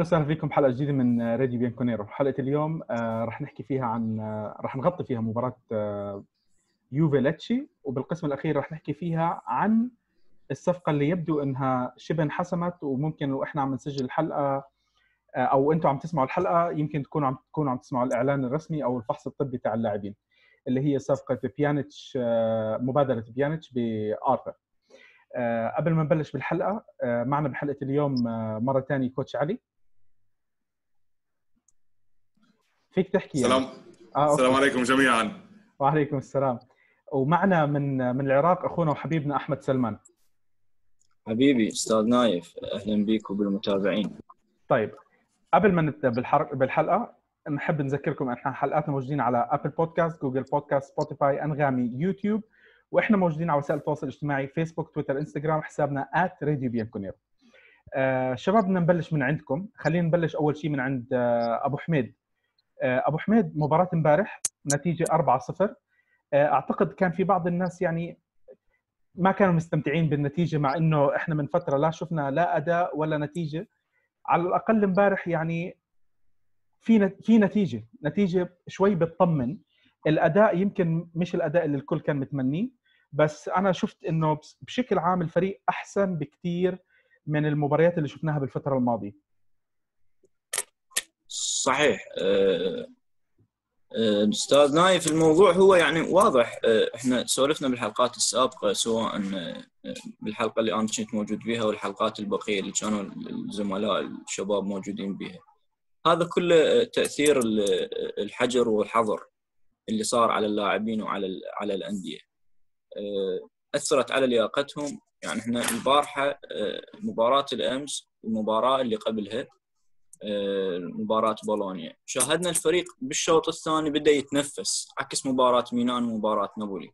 أهلا وسهلا فيكم بحلقة جديدة من راديو بيانكونيرو حلقة اليوم آه، رح نحكي فيها عن آه، رح نغطي فيها مباراة آه، يوفي لاتشي وبالقسم الأخير رح نحكي فيها عن الصفقة اللي يبدو إنها شبه انحسمت وممكن وإحنا عم نسجل الحلقة أو أنتم عم تسمعوا الحلقة يمكن تكونوا عم تكونوا عم تسمعوا الإعلان الرسمي أو الفحص الطبي تاع اللاعبين اللي هي صفقة بيانيتش مبادرة بيانيتش بآرثر. قبل ما نبلش بالحلقة معنا بحلقة اليوم مرة ثانية coach علي. فيك تحكي السلام يعني. آه السلام عليكم جميعا. وعليكم السلام. ومعنا من من العراق أخونا وحبيبنا أحمد سلمان. حبيبي أستاذ نايف أهلا بك وبالمتابعين طيب قبل ما نبدأ بالحلقة بالحلقة نحب نذكركم ان إحنا حلقاتنا موجودين على ابل بودكاست جوجل بودكاست سبوتيفاي أنغامي يوتيوب. وإحنا موجودين على وسائل التواصل الاجتماعي فيسبوك تويتر انستغرام حسابنا @راديو بيانكونيرو آه شباب بدنا نبلش من عندكم. خلينا نبلش أول شيء من عند آه أبو حميد. أبو حميد مباراة امبارح نتيجة 4-0 آه، أعتقد كان في بعض الناس يعني ما كانوا مستمتعين بالنتيجة مع إنه إحنا من فترة لا شفنا لا أداء ولا نتيجة. على الأقل امبارح يعني في في نتيجة نتيجة شوي بتطمن. الأداء يمكن مش الأداء اللي الكل كان متمنيه بس أنا شفت إنه بشكل عام الفريق أحسن بكثير من المباريات اللي شفناها بالفترة الماضية. صحيح. آه، آه، أستاذ نايف الموضوع هو يعني واضح. آه، إحنا سولفنا بالحلقات السابقة سواء بالحلقة اللي أنا كنت موجود فيها والحلقات البقية اللي كانوا الزملاء الشباب موجودين بها هذا كله تأثير الحجر والحظر اللي صار على اللاعبين وعلى على الأندية. أثرت على لياقتهم. يعني إحنا البارحة مباراة الأمس والمباراه اللي قبلها مباراة بولونيا. شاهدنا الفريق بالشوط الثاني بدأ يتنفس عكس مباراة ميلان ومباراة نابولي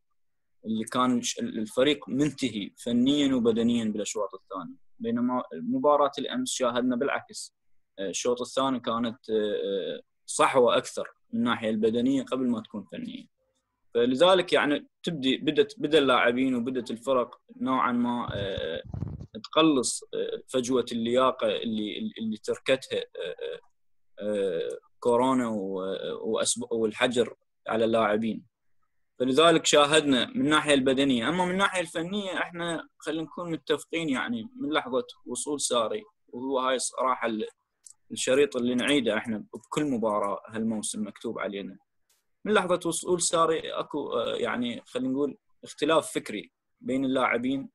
اللي كان الفريق منتهي فنيا وبدنيا بالأشواط الثانية. بينما مباراة الأمس شاهدنا بالعكس. الشوط الثاني كانت صحوة أكثر من الناحية البدنية قبل ما تكون فنية. فلذلك يعني تبدي بدت بدأ اللاعبين وبدت الفرق نوعا ما تقلص آه، فجوة اللياقة اللي اللي تركتها آه، آه، كورونا والحجر على اللاعبين. فلذلك شاهدنا من الناحيه البدنية. أما من الناحيه الفنية إحنا خلينا نكون متفقين يعني من لحظة وصول ساري وهو هاي صراحة الشريط اللي نعيده إحنا بكل مباراة هالموسم مكتوب علينا. من لحظة وصول ساري أكو يعني خلينا نقول اختلاف فكري بين اللاعبين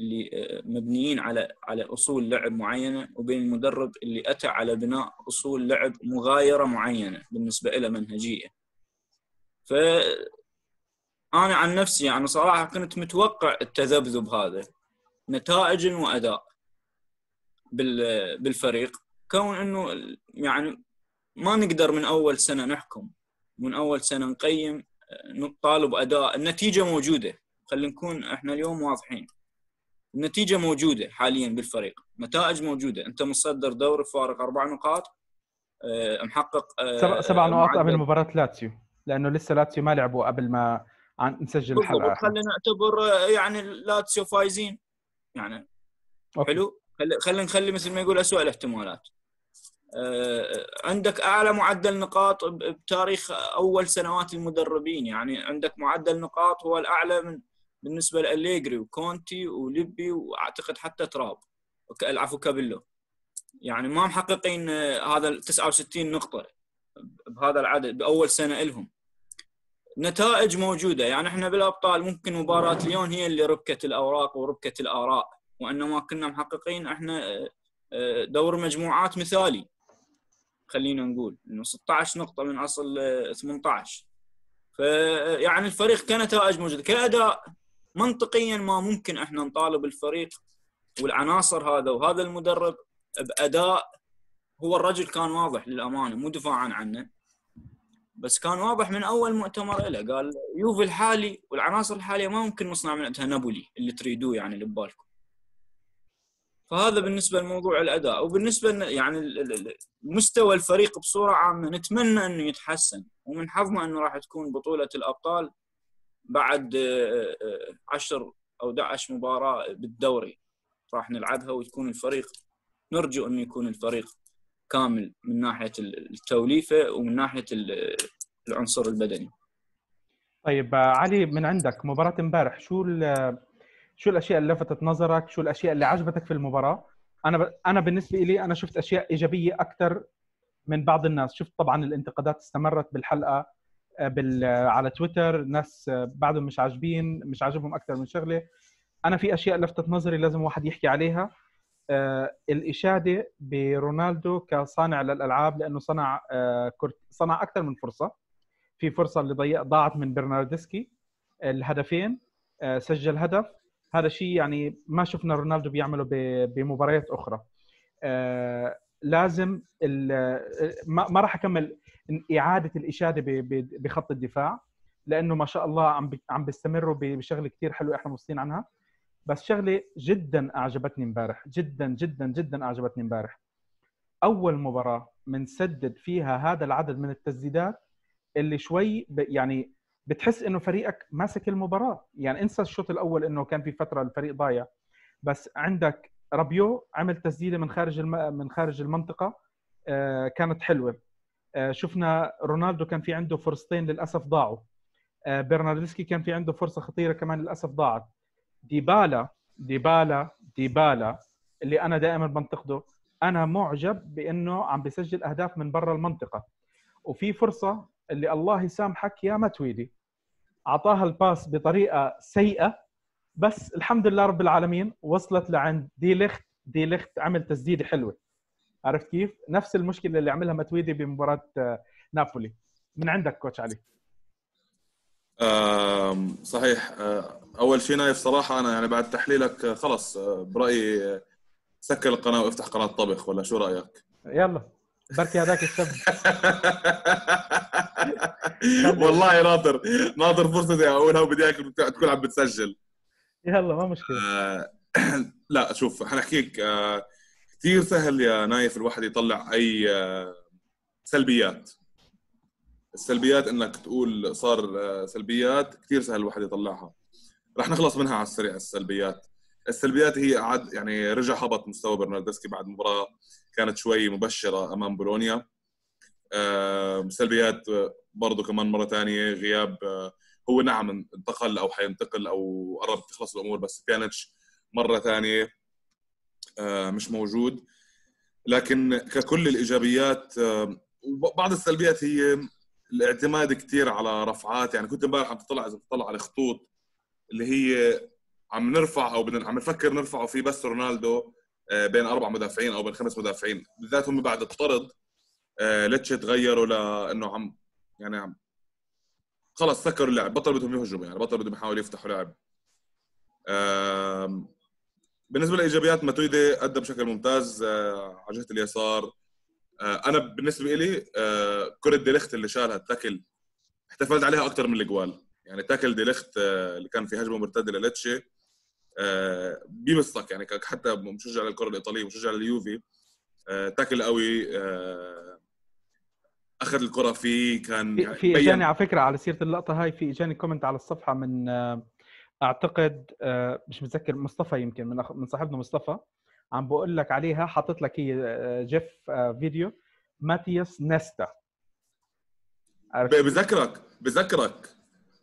اللي آه، مبنيين على على أصول لعب معينة وبين المدرب اللي أتى على بناء أصول لعب مغايرة معينة بالنسبة له منهجية. ف أنا عن نفسي يعني صراحة كنت متوقع التذبذب هذا نتائج وأداء بالفريق كون إنه يعني ما نقدر من أول سنة نحكم من أول سنة نقيم آه، نطالب أداء. النتيجة موجودة. خلينا نكون إحنا اليوم واضحين. النتيجة موجودة حاليا بالفريق. نتائج موجودة. أنت مصدر دوري فارق أربع نقاط. آه، محقق آه، سبع, سبع نقاط قبل مباراة لاتسيو. لأنه لسه لاتسيو ما لعبوا قبل ما نسجل الحلقة خلينا نعتبر يعني لاتسيو فايزين. يعني أوكي. حلو. خلينا نخلي مثل ما يقول اسوء الاحتمالات. عندك أعلى معدل نقاط بتاريخ أول سنوات المدربين. يعني عندك معدل نقاط هو الأعلى من بالنسبة لأليجري وكونتي وليبي وأعتقد حتى تراب. العفو كابيلو. يعني ما محققين آه، هذا 69 نقطة بهذا العدد بأول سنة لهم. نتائج موجودة. يعني إحنا بالأبطال ممكن مباراة ليون هي اللي ربكت الأوراق وربكت الآراء وإنما كنا محققين إحنا آه، آه، دور مجموعات مثالي. خلينا نقول إنه 16 نقطة من أصل 18 فيعني الفريق كنتائج موجودة. كأداء منطقيا ما ممكن إحنا نطالب الفريق والعناصر هذا وهذا المدرب بأداء هو الرجل كان واضح للأمانة مو دفاعا عنه. بس كان واضح من أول مؤتمر له قال يوفي الحالي والعناصر الحالية ما ممكن نصنع من عندها نابولي اللي تريدوه يعني اللي ببالكم فهذا بالنسبة لموضوع الأداء وبالنسبه يعني مستوى الفريق بصورة عامة نتمنى إنه يتحسن. ومن حظنا إنه راح تكون بطولة الأبطال بعد 10 آه، آه، أو 11 مباراة بالدوري راح نلعبها ويكون الفريق نرجو إنه يكون الفريق كامل من ناحية التوليفة ومن ناحية العنصر البدني. طيب علي من عندك مباراة امبارح شو شو الأشياء اللي لفتت نظرك؟ شو الأشياء اللي عجبتك في المباراة؟ أنا ب... أنا بالنسبة لي أنا شفت أشياء إيجابية أكثر من بعض الناس. شفت طبعا الانتقادات استمرت بالحلقة بال... على تويتر. ناس بعدهم مش عاجبين مش عاجبهم أكثر من شغله أنا في أشياء لفتت نظري لازم واحد يحكي عليها. آه الإشادة برونالدو كصانع للألعاب لأنه صنع آه صنع أكثر من فرصة. في فرصة اللي ضيع ضاعت من برناردسكي الهدفين آه سجل هدف. هذا شيء يعني ما شفنا رونالدو بيعمله بمباريات أخرى. آه لازم ما راح أكمل إعادة الإشادة بخط الدفاع لأنه ما شاء الله عم عم بيستمروا بشغلة كثير حلوة إحنا مبسوطين عنها. بس شغلة جدا أعجبتني امبارح جدا جدا جدا أعجبتني امبارح. أول مباراة بنسدد فيها هذا العدد من التسديدات اللي شوي يعني بتحس إنه فريقك ماسك المباراة. يعني انسى الشوط الأول إنه كان في فترة الفريق ضايع. بس عندك رابيو عمل تسديدة من خارج الم... من خارج المنطقة آه كانت حلوة. آه شفنا رونالدو كان في عنده فرصتين للأسف ضاعوا. آه برناردسكي كان في عنده فرصة خطيرة كمان للأسف ضاعت. ديبالا ديبالا ديبالا اللي أنا دائما بنتقده أنا معجب بإنه عم بيسجل أهداف من برا المنطقة. وفي فرصة اللي الله يسامحك يا متويدي أعطاها ال pass بطريقة سيئة بس الحمد لله رب العالمين وصلت لعند دي ليخت. دي ليخت عمل تسديدة حلوة. عرفت كيف؟ نفس المشكلة اللي عملها ماتويدي بمباراة نابولي. من عندك coach علي؟ صحيح. أول شيء نايف صراحة أنا يعني بعد تحليلك خلص برأيي سكر القناة وافتح قناة طبخ ولا شو رأيك؟ يلا. بركي هذاك السبب والله ناطر ناطر فرصتي اقولها وبدي اياك تكون عم بتسجل. يلا ما مشكلة. آه لا شوف حنحكيك آه كثير سهل يا نايف الواحد يطلع أي آه سلبيات. السلبيات إنك تقول صار سلبيات كثير سهل الواحد يطلعها. رح نخلص منها على السريع السلبيات. السلبيات هي عاد يعني رجع هبط مستوى برناردسكي بعد مباراة. كانت شوي مبشرة أمام بولونيا. سلبيات برضه كمان مرة ثانية غياب هو نعم انتقل أو حينتقل أو قرب تخلص الأمور بس بيانيتش مرة ثانية مش موجود. لكن ككل الإيجابيات بعض السلبيات هي الاعتماد كثير على رفعات. يعني كنت امبارح عم تطلع إذا بتطلع على خطوط اللي هي عم نرفع أو عم نفكر نرفعه في بس رونالدو. بين أربع مدافعين أو بين خمس مدافعين. بالذات هم بعد الطرد ليتش تغيروا لأنه عم يعني عم خلص سكروا اللعب بطل بدهم يهجموا يعني بطل بدهم يحاولوا يفتحوا لعب. بالنسبة للايجابيات ماتويدي أدى بشكل ممتاز على جهة اليسار. أنا بالنسبة لي كرة ديليخت اللي شالها التاكل احتفلت عليها أكثر من الجوال يعني تاكل ديليخت اللي كان في هجمة مرتدة لليتشي بيبسطك يعني حتى مشجع للكرة الإيطالية مشجع لليوفي tackle قوي أخذ الكرة فيه كان في, في إجاني على فكرة على سيرة اللقطة هاي في إجاني comment على الصفحة من أعتقد مش متذكر مصطفى يمكن من من صاحبنا مصطفى عم بقول لك عليها حاطط لك هي GIF فيديو ماتياس نيستا. بذكرك بذكرك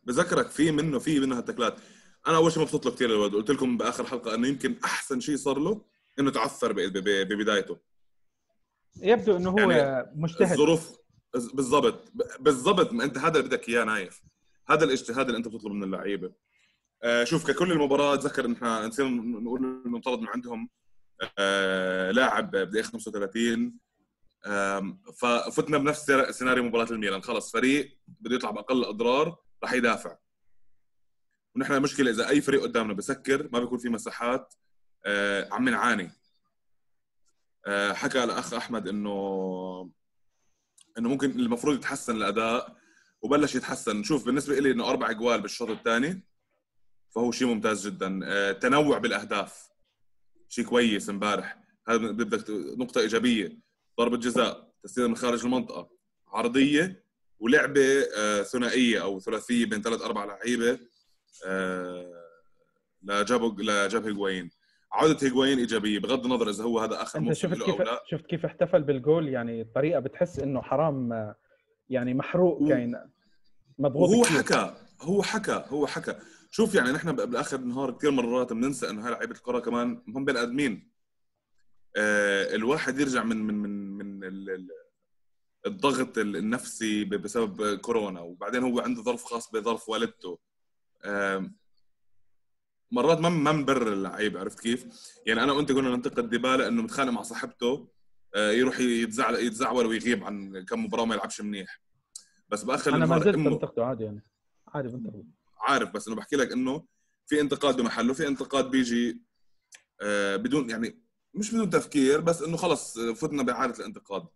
بذكرك في منه في منه هالتكلات. أنا أول شيء مبسوط له كثير الولد. قلت لكم بآخر حلقة إنه يمكن أحسن شيء صار له إنه تعثر ببدايته. يبدو إنه هو يعني مجتهد. الظروف بالضبط. بالضبط ما أنت هذا اللي بدك إياه نايف. هذا الاجتهاد اللي أنت بتطلب من اللعيبة. آه شوف ككل المباراة أتذكر إن إحنا نسينا نقول انه طرد من عندهم آه لاعب بدقيقة 35 آه ففتنا بنفس سيناريو مباراة الميلان. خلص فريق بده يطلع بأقل أضرار راح يدافع. ونحن المشكلة إذا أي فريق قدامنا بسكر ما بيكون في مساحات آه عم نعاني. آه حكى الأخ أحمد إنه إنه ممكن المفروض يتحسن الأداء وبلش يتحسن. شوف بالنسبة لي إنه أربع أجوال بالشوط الثاني فهو شيء ممتاز جدا. آه تنوع بالأهداف. شيء كويس امبارح. هذا بدك نقطة إيجابية. ضربة جزاء تسديدة من خارج المنطقة. عرضية ولعبة ثنائية أو ثلاثية بين ثلاث أربع لعيبة. آه لجابوا لجاب هيغوايين عودة هيغوايين إيجابية بغض النظر إذا هو هذا أخر موسم شفت كيف شفت كيف احتفل بالجول؟ يعني طريقه بتحس إنه حرام آه، يعني محروق و- كان مضغوط وهو كتير. حكى هو حكى هو حكى. شوف يعني نحن بالآخر النهار كثير مرات بننسى إنه هاي لعيبة الكرة كمان هم بني آدمين. آه الواحد يرجع من من من من ال- ال- الضغط ال- النفسي بسبب كورونا وبعدين هو عنده ظرف خاص بظرف والدته. مرات ما ما بنبرر اللعيب عرفت كيف؟ يعني أنا وأنت قلنا ننتقد ديبالا إنه متخانق مع صاحبته آه يروح يتزعل يتزعول ويغيب عن كم مباراة وما يلعبش منيح. بس بآخر أنا ما زلت بنتقده عادي يعني. عادي بنتقده عارف بس انه بحكي لك إنه في انتقاد بمحله في انتقاد بيجي آه، بدون يعني مش بدون تفكير بس إنه خلص فتنا بعاده الانتقاد.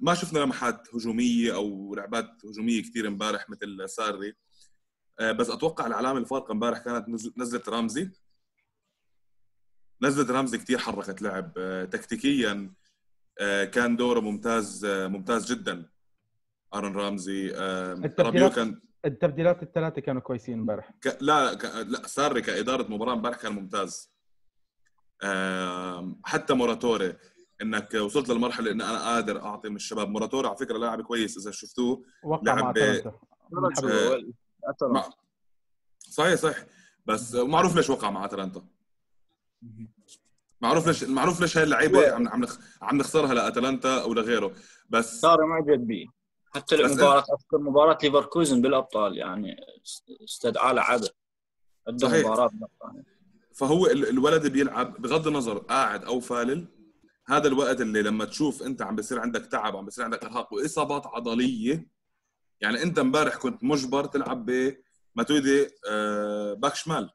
ما شفنا لمحات هجومية أو لعبات هجومية كثير امبارح مثل ساري. بس أتوقع العلامه الفارقه امبارح كانت نز- نزله رامزي نزله رامزي كثير حركت لعب. آه، تكتيكيا آه، كان دوره ممتاز آه، ممتاز جدا. ارون رامزي آه، التبديلات- رابيو كان التبديلات الثلاثة كانوا كويسين امبارح. ك... لا ك... لا ساري كإدارة مباراة امبارح كان ممتاز. حتى موراتوري إنك وصلت للمرحلة إن أنا قادر أعطي من الشباب. موراتوري على فكرة لاعب كويس إذا شفتوه. وقع لعب مع أتلانتا. صحيح صحيح بس معروف ليش وقع مع أتلانتا معروف ليش معروف ليش هاي اللعيبة عم عم. عم نخسرها لأتلانتا أو لغيره بس صار معجب به حتى بس مباراة أذكر مباراة ليفركوزن بالأبطال يعني استدعى لعبه صحيح. مباراة. فهو ال- الولد بيلعب بغض النظر قاعد أو فالل هذا الوقت اللي لما تشوف أنت عم بيصير عندك تعب عم بيصير عندك إرهاق وإصابات عضلية يعني انت امبارح كنت مجبر تلعب بماتويدي آه، باك شمال.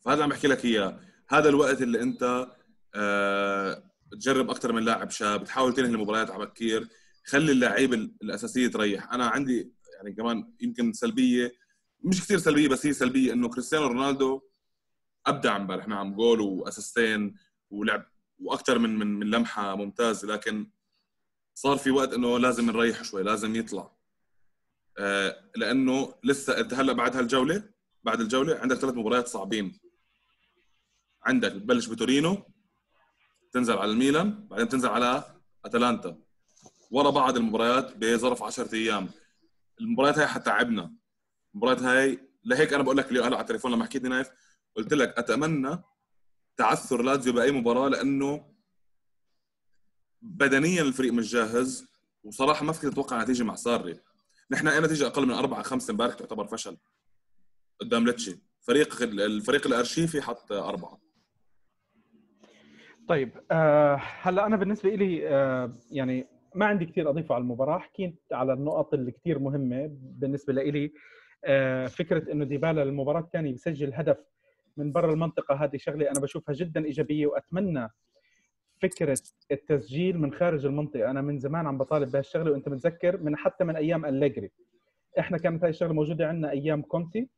فهذا عم بحكي لك إياه. هذا الوقت اللي انت آه، تجرب أكثر من لاعب شاب تحاول تنهي المباريات على بكير خلي اللعيبه الأساسية تريح. أنا عندي يعني كمان يمكن سلبية مش كثير سلبية بس هي سلبية إنه كريستيانو رونالدو أبدع امبارح نعم جول وأسيستين ولعب وأكثر من من من لمحة ممتازه لكن صار في وقت إنه لازم نريح شوي لازم يطلع. آه لأنه لسه انت هلأ بعد هالجولة بعد الجولة عندك ثلاث مباريات صعبين. عندك بتبلش بتورينو تنزل على الميلان بعدين تنزل على أتلانتا. ورا بعض المباريات بظرف 10 أيام. المباريات هاي حتعبنا المباريات هاي لهيك أنا بقول لك اليوم هلأ على التليفون لما حكيتني نايف قلت لك أتمنى تعثر لازيو بأي مباراة لأنه بدنيا الفريق مش جاهز وصراحه ما فيك تتوقع نتيجة مع ساري. نحن أي نتيجة أقل من أربعة خمسة امبارح تعتبر فشل قدام ليتشي. فريق الفريق الأرشيفي حط أربعة. طيب آه هلا أنا بالنسبة لي آه يعني ما عندي كثير اضيفه على المباراة. حكيت على النقط اللي كثير مهمة بالنسبة لي آه فكرة إنه ديبالا المباراة الثانية بسجل هدف من برا المنطقة هذه شغلة أنا بشوفها جدا إيجابية وأتمنى فكرة التسجيل من خارج المنطقة. أنا من زمان عم بطالب بهالشغله وأنت متذكر من حتى من أيام أليجري إحنا كانت هاي الشغلة موجودة عندنا أيام كونتي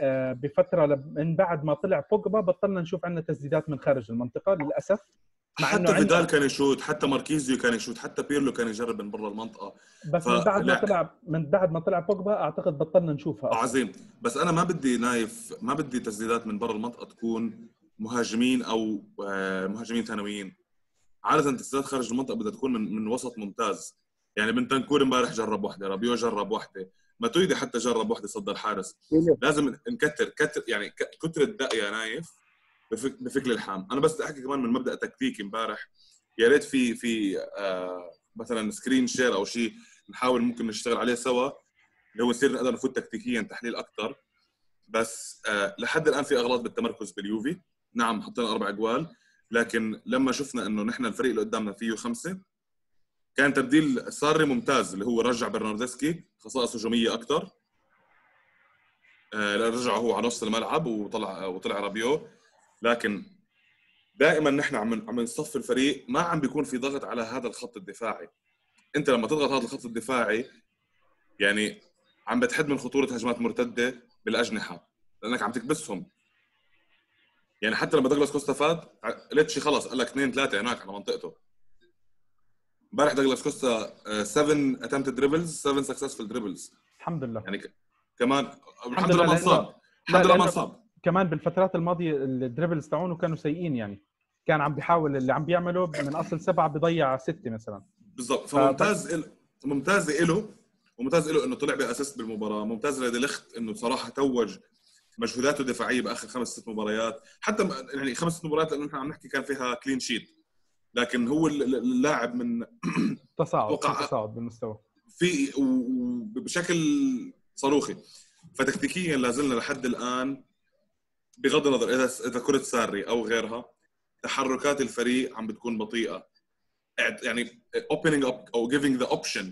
آه، بفترة من بعد ما طلع بوجبا بطلنا نشوف عندنا تسديدات من خارج المنطقة للأسف. مع حتى فيدال كان يشوت حتى ماركيزيو كان يشوت حتى بيرلو كان يجرب من برا المنطقة. بس ف- من بعد ما. طلع من بعد ما طلع بوجبا أعتقد بطلنا نشوفها. أصلاً. عظيم. بس أنا ما بدي نايف ما بدي تسديدات من برا المنطقة تكون مهاجمين أو آه، مهاجمين ثانويين. عادة تسديدات خارج المنطقة بدها تكون من من وسط ممتاز. يعني بنتنكور امبارح جرب واحدة رابيو جرب واحدة ماتويدي حتى جرب واحدة صد الحارس لازم نكتر كتر يعني كتر الدق يا نايف بفك بفك اللحام. أنا بس بدي أحكي كمان من مبدأ تكتيكي امبارح. يا ريت في في آه مثلا screen share أو شيء نحاول ممكن نشتغل عليه سوا اللي هو يصير نقدر نفوت تكتيكيا تحليل أكثر بس آه لحد الآن في أغلاط بالتمركز باليوفي. نعم حطينا أربع أجوال. لكن لما شفنا إنه نحن الفريق اللي قدامنا فيه خمسة كان تبديل ساري ممتاز اللي هو رجع برناردسكي خصائص هجومية أكثر آه رجع هو على نص الملعب وطلع وطلع رابيو. لكن دائما نحن عم عم نصف الفريق ما عم بيكون في ضغط على هذا الخط الدفاعي. أنت لما تضغط هذا الخط الدفاعي يعني عم بتحد من خطورة هجمات مرتدة بالأجنحة لأنك عم تكبسهم. يعني حتى لما دوغلاس كوستا فات ليتشي خلص قال لك اثنين ثلاثة هناك على منطقته. امبارح دوغلاس كوستا 7 attempted dribbles 7 successful dribbles الحمد لله. يعني ك- كمان الحمد لله ما انصاب الحمد لله ما انصاب كمان بالفترات الماضية ال dribbles تاعونه كانوا سيئين يعني. كان عم بيحاول اللي عم بيعمله من أصل سبعة بضيع ستة مثلا. بالضبط. فممتاز إل... ممتاز له وممتاز له إنه طلع ب assist بالمباراة. ممتاز لديليخت إنه صراحة توج مجهوداته الدفاعية بآخر خمس ست مباريات حتى يعني خمس ست مباريات لأنه نحن عم نحكي كان فيها clean sheet لكن هو ال- ال- اللاعب من تصاعد تصاعد بالمستوى. في وبشكل صاروخي. فتكتيكيا لازلنا لحد الآن بغض النظر اذا إذا كرة ساري أو غيرها تحركات الفريق عم بتكون بطيئة. يعني opening up أو giving the option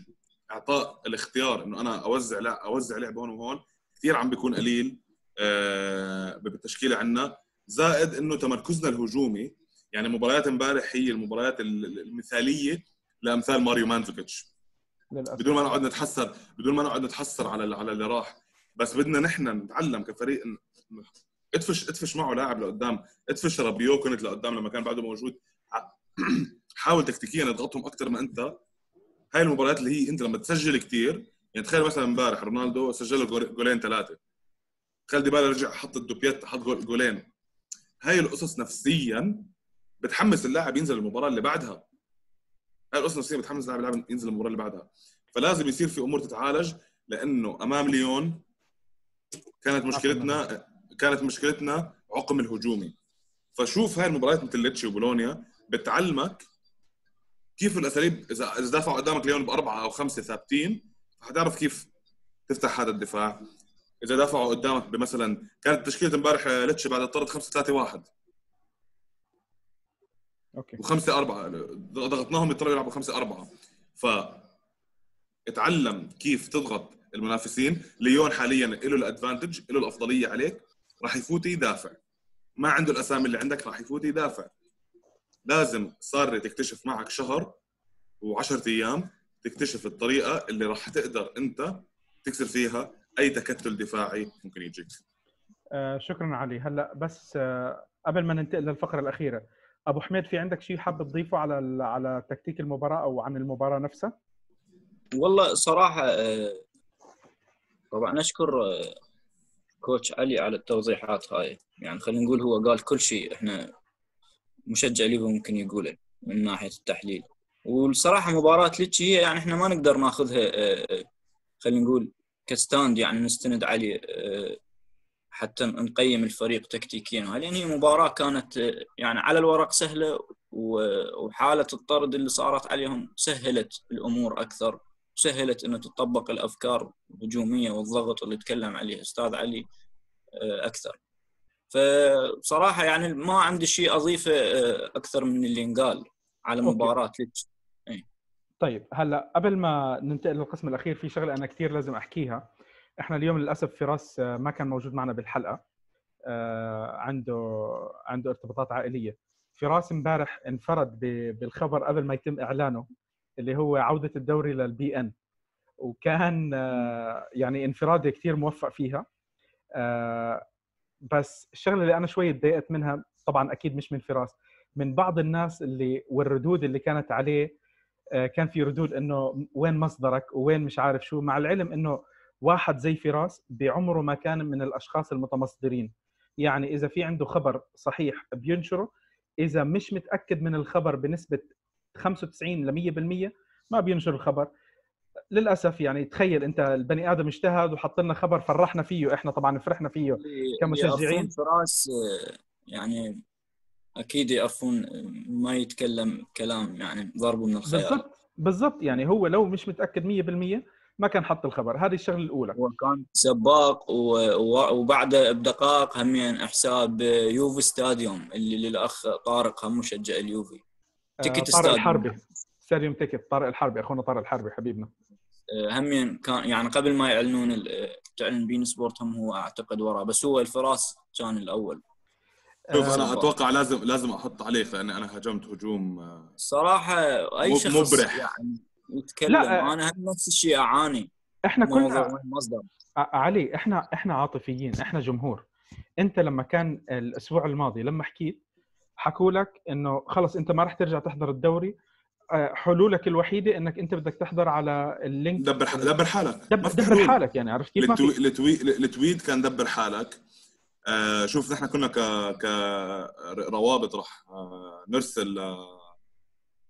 إعطاء الاختيار إنه أنا أوزع لا أوزع لعب هون وهون كثير عم بيكون قليل. بالتشكيله عندنا زائد إنه تمركزنا الهجومي يعني مباريات امبارح هي المباريات ال- المثالية لأمثال ماريو مانزوكيتش. بدون ما نقعد نتحسر بدون ما نقعد نتحسر على على اللي راح بس بدنا نحن نتعلم كفريق ادفش ادفش معه لاعب لقدام ادفش رابيو كنت لقدام لما كان بعده موجود. حاول تكتيكيا تضغطهم أكثر ما أنت. هاي المباريات اللي هي أنت لما تسجل كثير يعني تخيل مثلا امبارح رونالدو سجل له جول- جولين ثلاثة. تخيل ديبالا رجع حط ال doppietta حط جول- جولين. هاي القصص نفسيا بتحمس اللاعب ينزل المباراة اللي بعدها. هاي القصص نفسيا بتحمس اللاعب اللاعب ينزل المباراة اللي بعدها. فلازم يصير في أمور تتعالج لأنه أمام ليون كانت مشكلتنا كانت مشكلتنا عقم الهجومي. فشوف هاي المباريات مثل ليتشي وبولونيا بتعلمك كيف الأساليب اذا إذا دافعوا قدامك ليون بأربعة أو خمسة ثابتين حتعرف كيف تفتح هذا الدفاع. إذا دافعوا قدامك بمثلا كانت تشكيلة امبارح ليتشي بعد الطرد 5 3 1 أوكي. وخمسة أربعة ضغطناهم يضطروا يلعبوا خمسة أربعة. ف اتعلم كيف تضغط المنافسين. ليون حاليا له الأدفانتج له الأفضلية عليك. راح يفوت يدافع. ما عنده الأسامي اللي عندك راح يفوت يدافع. لازم صار تكتشف معك شهر و10 أيام تكتشف الطريقة اللي راح تقدر أنت تكسر فيها أي تكتل دفاعي ممكن يجيك. آه شكرا علي. هلأ بس آه قبل ما ننتقل للفقرة الأخيرة أبو حميد في عندك شيء حابب تضيفه على ال- على تكتيك المباراة أو عن المباراة نفسها؟ والله صراحة آه، طبعا أشكر آه، coach علي على التوضيحات هاي. يعني خلينا نقول هو قال كل شيء إحنا مشجعي اليوفي ممكن يقوله من ناحية التحليل. والصراحة مباراة ليتشي هي يعني إحنا ما نقدر ناخذها آه، آه، خلينا نقول ك stand يعني نستند عليه آه، حتى نقيم الفريق تكتيكيا. لأن هي مباراة كانت آه، يعني على الورق سهلة و- وحالة الطرد اللي صارت عليهم سهلت الأمور أكثر سهلت إنه تطبق الأفكار الهجومية والضغط اللي تكلم عليه أستاذ علي آه، أكثر؟ فبصراحه يعني ما عندي شيء أضيفه أكثر من اللي انقال على. مباراة طيب هلأ قبل ما ننتقل للقسم الأخير في شغلة أنا كثير لازم أحكيها. إحنا اليوم للأسف فراس آه، ما كان موجود معنا بالحلقة آه، عنده عنده ارتباطات عائلية. فراس امبارح انفرد بالخبر قبل ما يتم إعلانه اللي هو عودة الدوري للبي إن. وكان آه، يعني انفراده كثير موفق فيها. بس الشغلة اللي أنا شوي تضايقت منها طبعا أكيد مش من فراس من بعض الناس اللي والردود اللي كانت عليه كان في ردود إنه وين مصدرك وين مش عارف شو مع العلم إنه واحد زي فراس بعمره ما كان من الأشخاص المتمصدرين يعني إذا في عنده خبر صحيح بينشره إذا مش متأكد من الخبر بنسبة 95 ل 100% ما بينشر الخبر للأسف يعني تخيل أنت البني آدم اجتهد وحط لنا خبر فرحنا فيه إحنا طبعا فرحنا فيه كمشجعين. فراس آه، يعني أكيد يعرفون ما يتكلم كلام يعني ضربه من الخيال بالضبط بالضبط. يعني هو لو مش متأكد 100% ما كان حط الخبر. هذه الشغلة الأولى. هو كان سباق و- و- وبعده بدقائق همين حساب يوفي ستاديوم اللي للأخ طارق هم مشجع اليوفي. آه، تيكت طارق. الحربي. ستاديوم تيكت طارق الحربي أخونا طارق الحربي حبيبنا. آه، همين كان يعني قبل ما يعلنون تعلن beIN Sport هم هو أعتقد وراه بس هو الفراس كان الأول. شوف آه، أنا أتوقع لازم لازم أحط عليك لاني أنا هجمت هجوم آه، صراحة أي شخص مبرح. يعني يتكلم لا، آه، أنا هم نفس الشيء أعاني. إحنا كلنا مصدر. ع- علي إحنا إحنا عاطفيين إحنا جمهور. أنت لما كان الأسبوع الماضي لما حكيت حكوا لك إنه خلص أنت ما راح ترجع تحضر الدوري. آه، حلولك الوحيدة إنك أنت بدك تحضر على ال link دبر دبر حالك. دبر حلول. حالك يعني عرفت كيف؟ التوي... التوي... التويت كان دبر حالك. آه، شوف نحن كنا ك كروابط راح آه، نرسل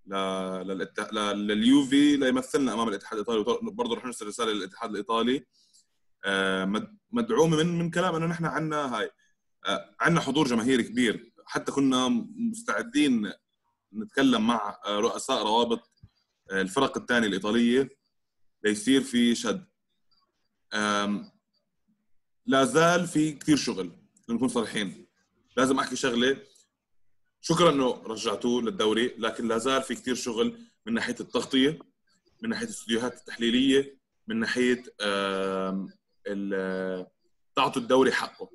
ل- لليوفي ليمثلنا أمام الاتحاد الإيطالي. برضه رح نرسل رسالة للإتحاد الإيطالي. آه، مد- مدعومه من من كلام إنه نحن عندنا هاي عندنا حضور جماهيري كبير. حتى كنا مستعدين نتكلم مع آه، رؤساء روابط آه، الفرق الثانية الإيطالية. ليصير في شد. لا زال في كثير شغل. نكون صريحين. لازم أحكي شغلة. شكرا إنه رجعتوه للدوري لكن لا زال في كثير شغل من ناحية التغطية من ناحية الاستديوهات التحليلية من ناحية تعطوا الدوري حقه.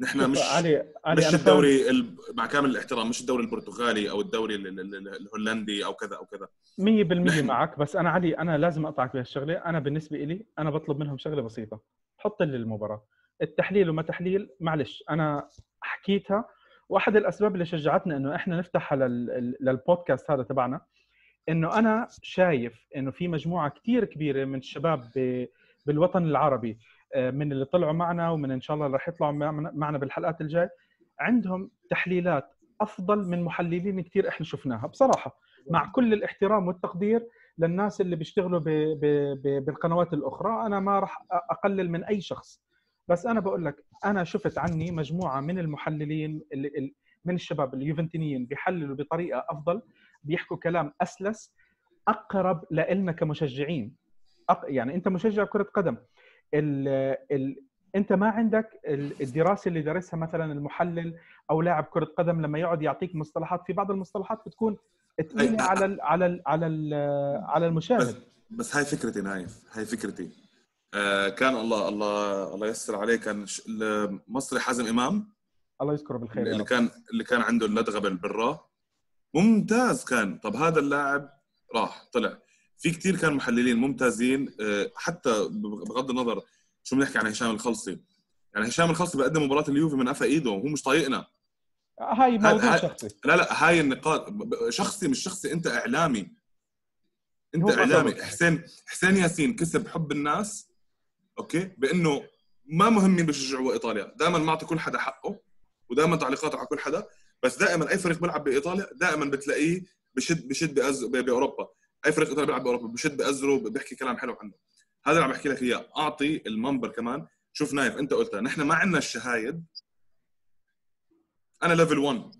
نحن مش علي علي مش الدوري ال- مع كامل الاحترام مش الدوري البرتغالي أو الدوري ال- ال- ال- الهولندي أو كذا أو كذا. 100% نحن- معك. بس أنا علي أنا لازم أقطعك بهالشغلة. أنا بالنسبة لي أنا بطلب منهم شغلة بسيطة. حط لي المباراه التحليل وما تحليل معلش أنا حكيتها واحد الأسباب اللي شجعتنا إنه إحنا نفتح على للبودكاست هذا تبعنا إنه أنا شايف إنه في مجموعة كثير كبيرة من الشباب بالوطن العربي آه، من اللي طلعوا معنا ومن إن شاء الله رح يطلعوا معنا بالحلقات الجاي عندهم تحليلات أفضل من محللين كثير إحنا شفناها. بصراحة مع كل الاحترام والتقدير للناس اللي بيشتغلوا بالقنوات الأخرى أنا ما راح اقلل من أي شخص. بس أنا بقول لك أنا شفت عني مجموعة من المحللين اللي من الشباب اليوفنتينيين بيحللوا بطريقة أفضل بيحكوا كلام أسلس أقرب لنا كمشجعين. أق... يعني أنت مشجع كرة قدم. ال... ال... أنت ما عندك ال- الدراسة اللي درسها مثلا المحلل أو لاعب كرة قدم لما يقعد يعطيك مصطلحات. في بعض المصطلحات بتكون ثقيله على ال على ال على ال على المشاهد. بس هاي فكرتي نايف. هاي فكرتي. كان الله الله الله يسر عليه كان المصري حازم إمام. الله يذكره بالخير اللي. كان اللي كان عنده اللدغه بالبراء. ممتاز كان. طب هذا اللاعب راح طلع. في كتير كان محللين ممتازين. آه، حتى بغض النظر شو بنحكي عن هشام الخلصي. يعني هشام الخلصي بقدم مباراة اليوفي من قفا إيده وهو مش طايقنا. هاي موضوع هاي- شخصي. لا لا هاي النقاط. شخصي مش شخصي أنت إعلامي. أنت إعلامي. حسين حسين ياسين كسب حب الناس. أوكي؟ بأنه ما مهم مين بيشجعوا إيطاليا. دائما معطي كل حدا حقه ودائما تعليقاته على كل حدا بس دائما أي فريق بيلعب بإيطاليا دائما بتلاقيه بشد بشد بأز... بأوروبا. أي فريق إيطالي بيلعب بأوروبا بشد بأزره بيحكي كلام حلو عنه. هذا اللي عم بحكي لك إياه. أعطي المنبر كمان. شوف نايف أنت قلتها. نحن ما عندنا الشهايد. أنا level 1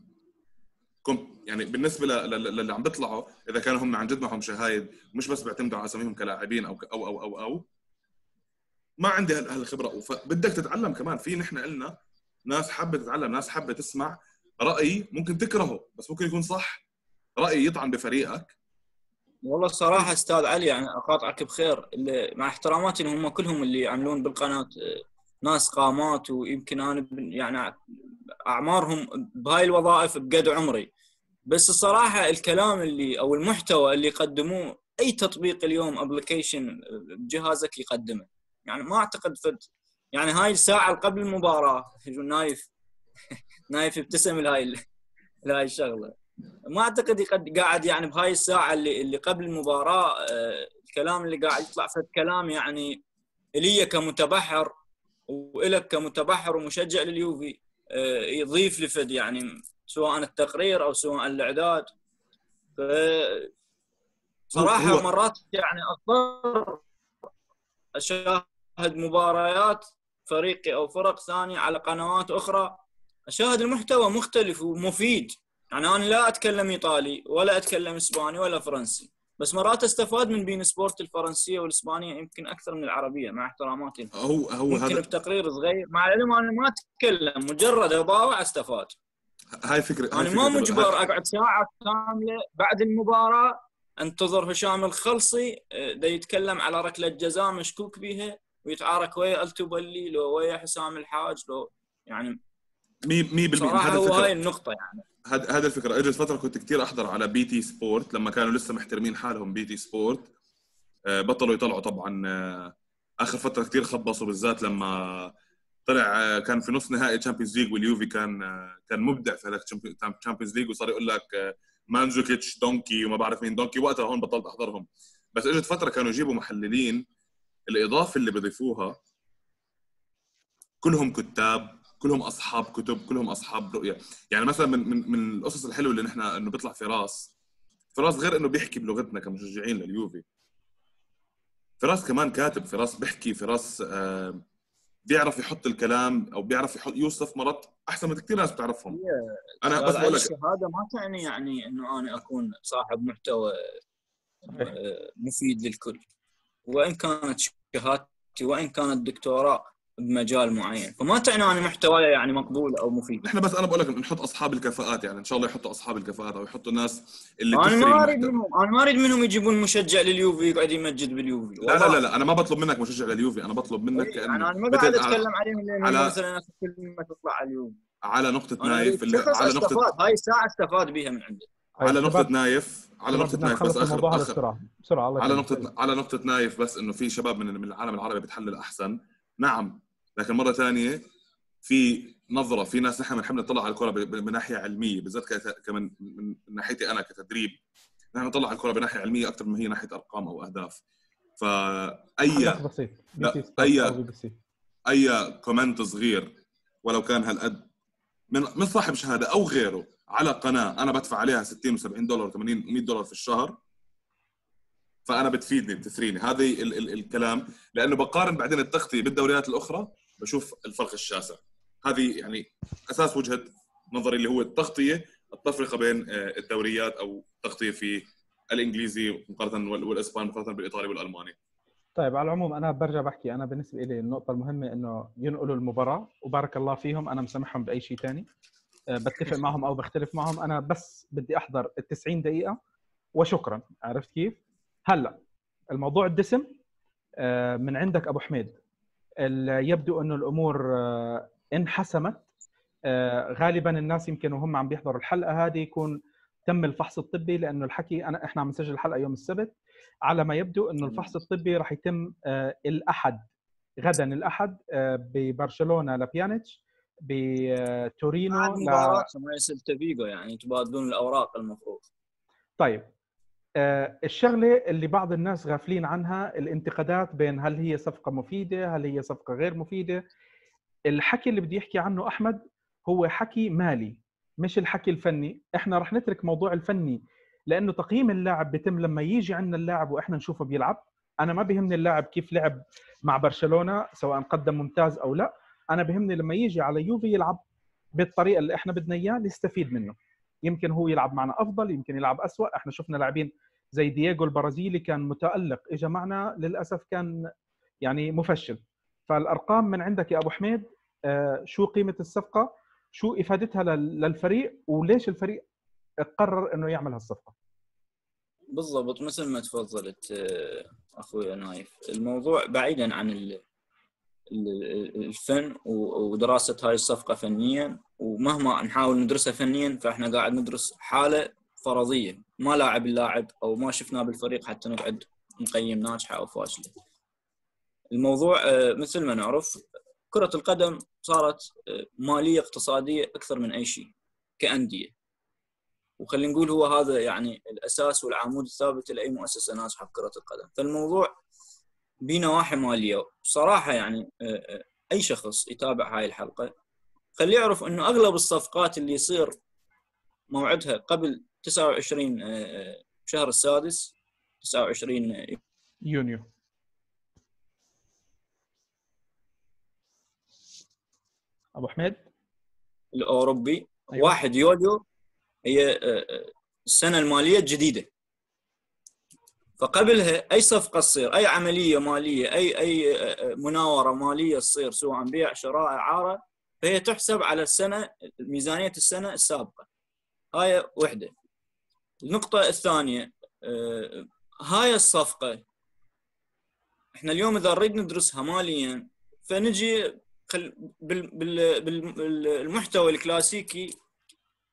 كنت يعني بالنسبة للي عم بيطلعوا إذا كانوا هم عن جد معهم شهايد مش بس بيعتمدوا على أساميهم كلاعبين أو أو أو أو, أو. ما عندي هال- هالخبرة. فبدك تتعلم كمان. في نحن قلنا ناس حابة تتعلم ناس حابة تسمع رأي ممكن تكرهه بس ممكن يكون صح. رأي يطعن بفريقك. والله الصراحة أستاذ علي يعني أقاطعك بخير. اللي مع احتراماتي إن هم كلهم اللي يعملون بالقناة آه، ناس قامات ويمكن أنا يعني أعمارهم بهاي الوظائف بقد عمري. بس الصراحة الكلام اللي أو المحتوى اللي يقدموه أي تطبيق اليوم application بجهازك يقدمه. يعني ما أعتقد فد. يعني هاي الساعة اللي قبل المباراة نايف نايف ابتسم لهاي لهاي الشغلة. ما أعتقد يقد... قاعد يعني بهاي الساعة اللي اللي قبل المباراة آه، الكلام اللي قاعد يطلع فد كلام يعني إلي كمتبحر وإلك كمتبحر ومشجع لليوفي آه، يضيف لفد يعني سواء التقرير أو سواء الإعداد. ف صراحة هو- مرات يعني أضطر أشاهد مباريات فريقي أو فرق ثانية على قنوات أخرى. أشاهد المحتوى مختلف ومفيد. يعني أنا لا أتكلم إيطالي ولا أتكلم إسباني ولا فرنسي. بس مرات أستفاد من beIN Sport الفرنسية والإسبانية يمكن أكثر من العربية مع احتراماتي. هو هو ممكن هذا بتقرير صغير. مع العلم أنا ما أتكلم مجرد اضاوع أستفاد. هاي فكره أنا ما مجبر هاي- أقعد ساعة كاملة بعد المباراة أنتظر هشام الخلصي آه، دا يتكلم على ركلة جزاء مشكوك بها ويتعارك ويا التوبلي لو ويا حسام الحاج لو يعني مي مي بالمية. صراحة هذا هو. هاي النقطة يعني. هذا هذا الفكرة. إجت فترة كنت كثير أحضر على BT Sport لما كانوا لسه محترمين حالهم BT Sport. آه، بطلوا يطلعوا طبعا. آه، آخر فترة كثير خبصوا بالذات لما طلع آه، كان في نص نهائي Champions League واليوفي كان كان مبدع في هذاك Champions League وصار يقول لك مانزوكيتش donkey وما بعرف مين. donkey وقتها هون بطلت أحضرهم. بس إجت فترة كانوا يجيبوا محللين. الإضافة اللي بيضيفوها كلهم كتاب كلهم أصحاب كتب كلهم أصحاب رؤية. يعني مثلا من من من القصص الحلوة اللي نحن إنه بيطلع فراس. فراس غير إنه بيحكي بلغتنا كمشجعين لليوفي. فراس كمان كاتب فراس بيحكي فراس آه بيعرف يحط الكلام أو بيعرف يحط يوصف مرات أحسن من كثير ناس بتعرفهم. أنا بس بقول لك الشهاده ما تعني يعني إنه أنا أكون صاحب محتوى آه، مفيد للكل. وإن كانت شهادتي وإن كانت دكتوراه بمجال معين. فما تعني أنا محتواي يعني مقبول أو مفيد. نحن بس أنا بقول لك نحط أصحاب الكفاءات يعني إن شاء الله يحطوا أصحاب الكفاءات أو يحطوا ناس اللي أنا ما أريد منهم أنا ما أريد منهم يجيبون مشجع لليوفي يقعد يمجد باليوفي. لا لا لا, لا أنا ما بطلب منك مشجع لليوفي أنا بطلب منك إيه أنا ما قاعد أتكلم عليهم لأن على... مثلا كلمه تطلع على اليوفي. على نقطة نايف اللي على نقطة هاي الساعة استفاد بها من عندك. على نقطة نايف على نقطة نايف بس اخر بسرعة بسرعة الله على نقطة على نقطة نايف بس إنه في شباب من من العالم العربي بتحلل أحسن. نعم لكن مرة ثانية في نظرة في ناس نحن بنحب نطلع على الكرة من ناحية علمية بالذات كمان من ناحيتي أنا كتدريب. نحن نطلع على الكرة بناحية علمية أكثر ما هي ناحية أرقام أو أهداف. فأي بسيط. أي أي comment صغير ولو كان هالقد من من صاحب شهادة أو غيره على قناة أنا بدفع عليها 60 و70 دولار 80 100 دولار في الشهر فأنا بتفيدني بتثريني. هذا ال- ال- الكلام. لأنه بقارن بعدين التغطية بالدوريات الأخرى بشوف الفرق الشاسع. هذه يعني أساس وجهة نظري اللي هو التغطية التفرقة بين آه، الدوريات أو التغطيه في الإنجليزي مقارنة والإسباني مقارنة بالإيطالي والألماني. طيب على العموم أنا برجع بحكي. أنا بالنسبة لي النقطة المهمة إنه ينقلوا المباراة وبارك الله فيهم أنا مسامحهم بأي شيء ثاني بتفق معهم أو بختلف معهم. أنا بس بدي أحضر ال 90 دقيقة وشكرا. عرفت كيف؟ هلأ الموضوع الدسم أه، من عندك أبو حميد. يبدو انه الأمور أه، انحسمت. غالبا الناس يمكن وهم عم بيحضروا الحلقة هذه يكون تم الفحص الطبي لأنه الحكي أنا إحنا عم نسجل الحلقة يوم السبت. على ما يبدو انه الفحص الطبي راح يتم آه، الأحد غدا الأحد آه، ببرشلونة لبيانيتش. بتورينو ل... ما يصير فيجو يعني تبادلون الأوراق المفروض. طيب آه، الشغلة اللي بعض الناس غافلين عنها الانتقادات بين هل هي صفقة مفيدة هل هي صفقة غير مفيدة. الحكي اللي بدي يحكي عنه أحمد هو حكي مالي مش الحكي الفني. إحنا رح نترك موضوع الفني لأنه تقييم اللاعب بيتم لما يجي عندنا اللاعب وإحنا نشوفه بيلعب. أنا ما بيهمني اللاعب كيف لعب مع برشلونة سواء قدم ممتاز أو لا. أنا بيهمني لما يجي على يوفي يلعب بالطريقة اللي إحنا بدنا اياه نستفيد منه. يمكن هو يلعب معنا أفضل يمكن يلعب أسوأ. إحنا شفنا لاعبين زي دييغو البرازيلي كان متألق اجى معنا للأسف كان يعني مفشل. فالأرقام من عندك يا أبو حميد آه، شو قيمة الصفقة؟ شو إفادتها للفريق؟ وليش الفريق قرر إنه يعمل هالصفقة؟ بالضبط مثل ما تفضلت آه، أخوي نايف الموضوع بعيدا عن الفن ودراسة هاي الصفقة فنيا. ومهما نحاول ندرسها فنيا فإحنا قاعد ندرس حالة فرضية. ما لاعب اللاعب أو ما شفناه بالفريق حتى نقعد نقيم ناجحة أو فاشلة. الموضوع آه، مثل ما نعرف كرة القدم صارت آه، مالية اقتصادية أكثر من أي شيء كأندية. وخلينا نقول هو هذا يعني الأساس والعمود الثابت لأي مؤسسة ناجحة في كرة القدم. فالموضوع بنواحي ماليه صراحة يعني آه، آه، أي شخص يتابع هاي الحلقة خليه يعرف إنه أغلب الصفقات اللي يصير موعدها قبل 29 شهر السادس 29 يونيو. أبو حميد؟ الأوروبي. أيوة. 1 يوليو هي آه، آه، السنة المالية الجديدة. فقبلها أي صفقة تصير أي عملية مالية أي أي مناورة مالية تصير سواء بيع شراء إعارة فهي تحسب على السنة ميزانية السنة السابقة. هاي وحدة. النقطة الثانية هاي الصفقة إحنا اليوم إذا نريد ندرسها ماليا فنجي بالمحتوى الكلاسيكي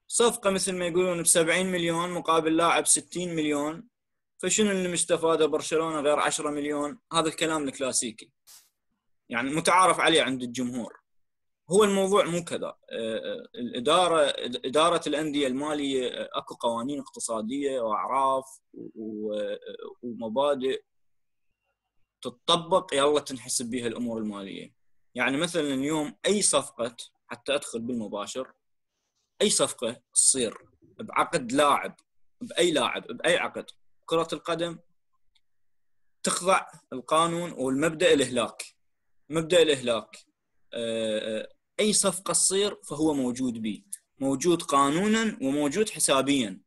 صفقة مثل ما يقولون ب 70 مليون مقابل لاعب 60 مليون. فشنو اللي مستفاده برشلونة غير 10 مليون؟ هذا الكلام الكلاسيكي. يعني متعارف عليه عند الجمهور. هو الموضوع مو كذا. آه، آه، الإدارة إدارة الأندية المالية آه، أكو قوانين اقتصادية وأعراف ومبادئ تطبق يلا تنحسب بها الأمور المالية. يعني مثلا اليوم أي صفقة حتى أدخل بالمباشر أي صفقة تصير بعقد لاعب بأي لاعب بأي عقد كرة القدم تخضع القانون والمبدأ الإهلاك. مبدأ الإهلاك آه، آه، أي صفقة تصير فهو موجود به. موجود قانونا وموجود حسابيا.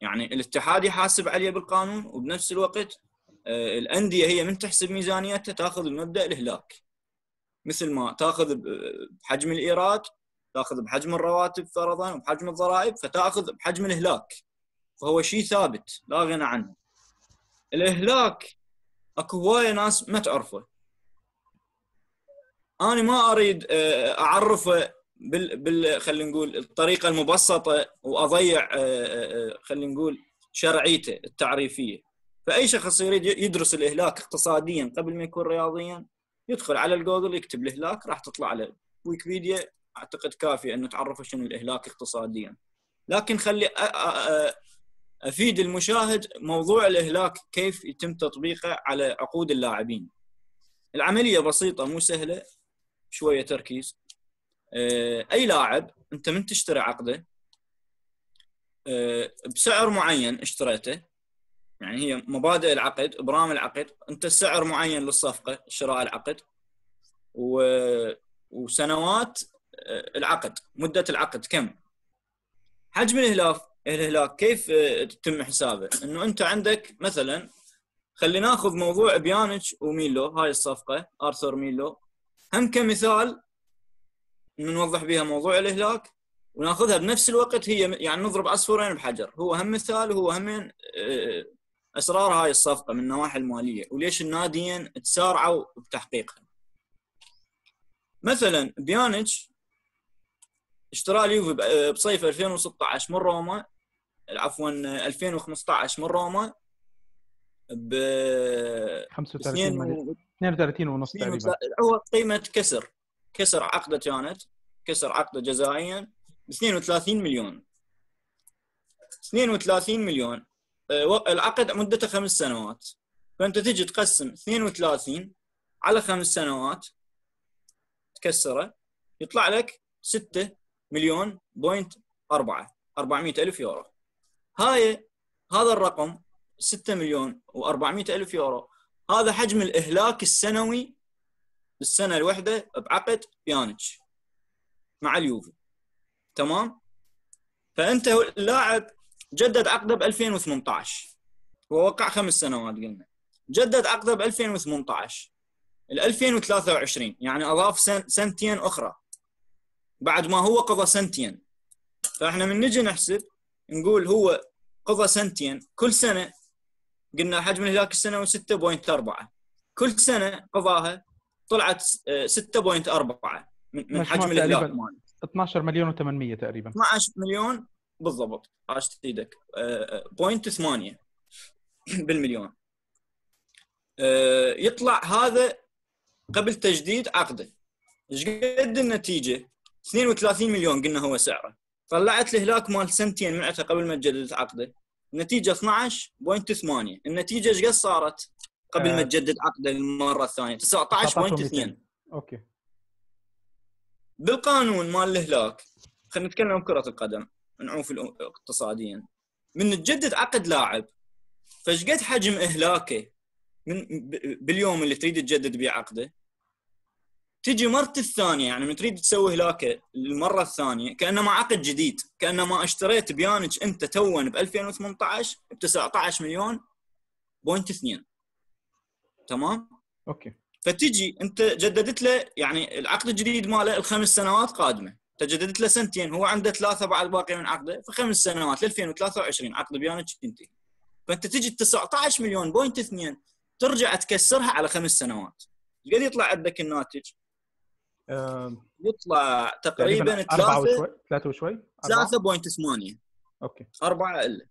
يعني الاتحاد يحاسب عليه بالقانون وبنفس الوقت آه، الأندية هي من تحسب ميزانيتها تأخذ المبدأ الإهلاك. مثل ما تأخذ بحجم الإيراد تأخذ بحجم الرواتب فرضا وبحجم الضرائب فتأخذ بحجم الإهلاك. فهو شيء ثابت لا غنى عنه. الإهلاك أكو هوايه ناس ما تعرفه. أنا ما أريد آه، أعرفه بال, بال... خلينا نقول الطريقة المبسطة وأضيع آه، آه، خلينا نقول شرعيته التعريفية. فأي شخص يريد يدرس الإهلاك اقتصاديا قبل ما يكون رياضيا يدخل على الجوجل يكتب الإهلاك راح تطلع على ويكيبيديا. أعتقد كافيه إنه تعرفه شنو الإهلاك اقتصاديا. لكن خلي أفيد المشاهد موضوع الإهلاك كيف يتم تطبيقه على عقود اللاعبين. العملية بسيطة مو سهلة شوية تركيز. آه، أي لاعب أنت من تشتري عقده آه، بسعر معين اشتريته يعني هي مبادئ العقد أبرام العقد أنت سعر معين للصفقة شراء العقد و... وسنوات آه، العقد مدة العقد كم؟ حجم الإهلاك الهلاك كيف تتم حسابه؟ إنه أنت عندك مثلا خلينا ناخذ موضوع بيانيتش وميلو هاي الصفقة ارثر ميلو. هم كمثال نوضح بها موضوع الإهلاك وناخذها بنفس الوقت هي يعني نضرب عصفورين بحجر. هو هم مثال وهو هم آه، أسرار هاي الصفقة من النواحي المالية. وليش الناديين تسارعوا بتحقيقها؟ مثلا بيانيتش اشترى اليوفي بصيف 2016 من روما عفوا 2015 من روما ب 35 مليون. 32 ونص تقريبا. هو قيمة كسر كسر عقده كانت كسر عقده جزائيا ب 32 مليون. 32 مليون. آه، العقد مدته خمس سنوات. فأنت تجي تقسم 32 على خمس سنوات تكسره يطلع لك 6 مليون point 4 400 ألف يورو. هاي هذا الرقم 6 مليون و400 ألف يورو. هذا حجم الإهلاك السنوي بالسنة الواحدة بعقد بيانيتش مع اليوفي. تمام؟ فأنت اللاعب جدد عقده ب 2018 ووقع خمس سنوات قلنا. جدد عقده ب 2018 ال 2023 يعني أضاف سن سنتين أخرى. بعد ما هو قضى سنتين. فاحنا من نجي نحسب نقول هو قضى سنتين كل سنة قلنا حجم الهلاك السنوي 6.4 كل سنة قضاها طلعت 6.4 من حجم الهلاك 12 مليون و800 تقريبا. 12 مليون؟ بالضبط. عاشت إيدك بوينت 8 بالمليون. يطلع هذا قبل تجديد عقده. إيش قد النتيجة؟ 32 مليون قلنا هو سعره. طلعت الهلاك مال سنتين من قبل ما تجدد عقده. النتيجه 12.8 النتيجة إيش قد صارت قبل ما آه. تجدد عقده المرة الثانية؟ 19.2 okay. بالقانون مال الهلاك خلينا نتكلم عن كرة القدم نعوف اقتصاديا من تجدد عقد لاعب فإيش قد حجم إهلاكه من باليوم اللي تريد تجدد بيه عقده؟ تجي مرت الثانية يعني من تريد تسوي هلاكه المرة الثانية كانما عقد جديد كانما اشتريت بيانيتش أنت تون ب 2018 ب 19 مليون point 2 تمام؟ okay. فتجي أنت جددت له يعني العقد الجديد ماله الخمس سنوات قادمة. تجددت له سنتين هو عنده ثلاثة بعد باقي من عقده فخمس سنوات ل 2023 عقد بيانيتش ينتهي فأنت تجي 19 مليون point 2 ترجع تكسرها على خمس سنوات. قد يطلع عندك الناتج؟ يطلع تقريبا 3 3 وشوي 3.8 okay. 4 إلا.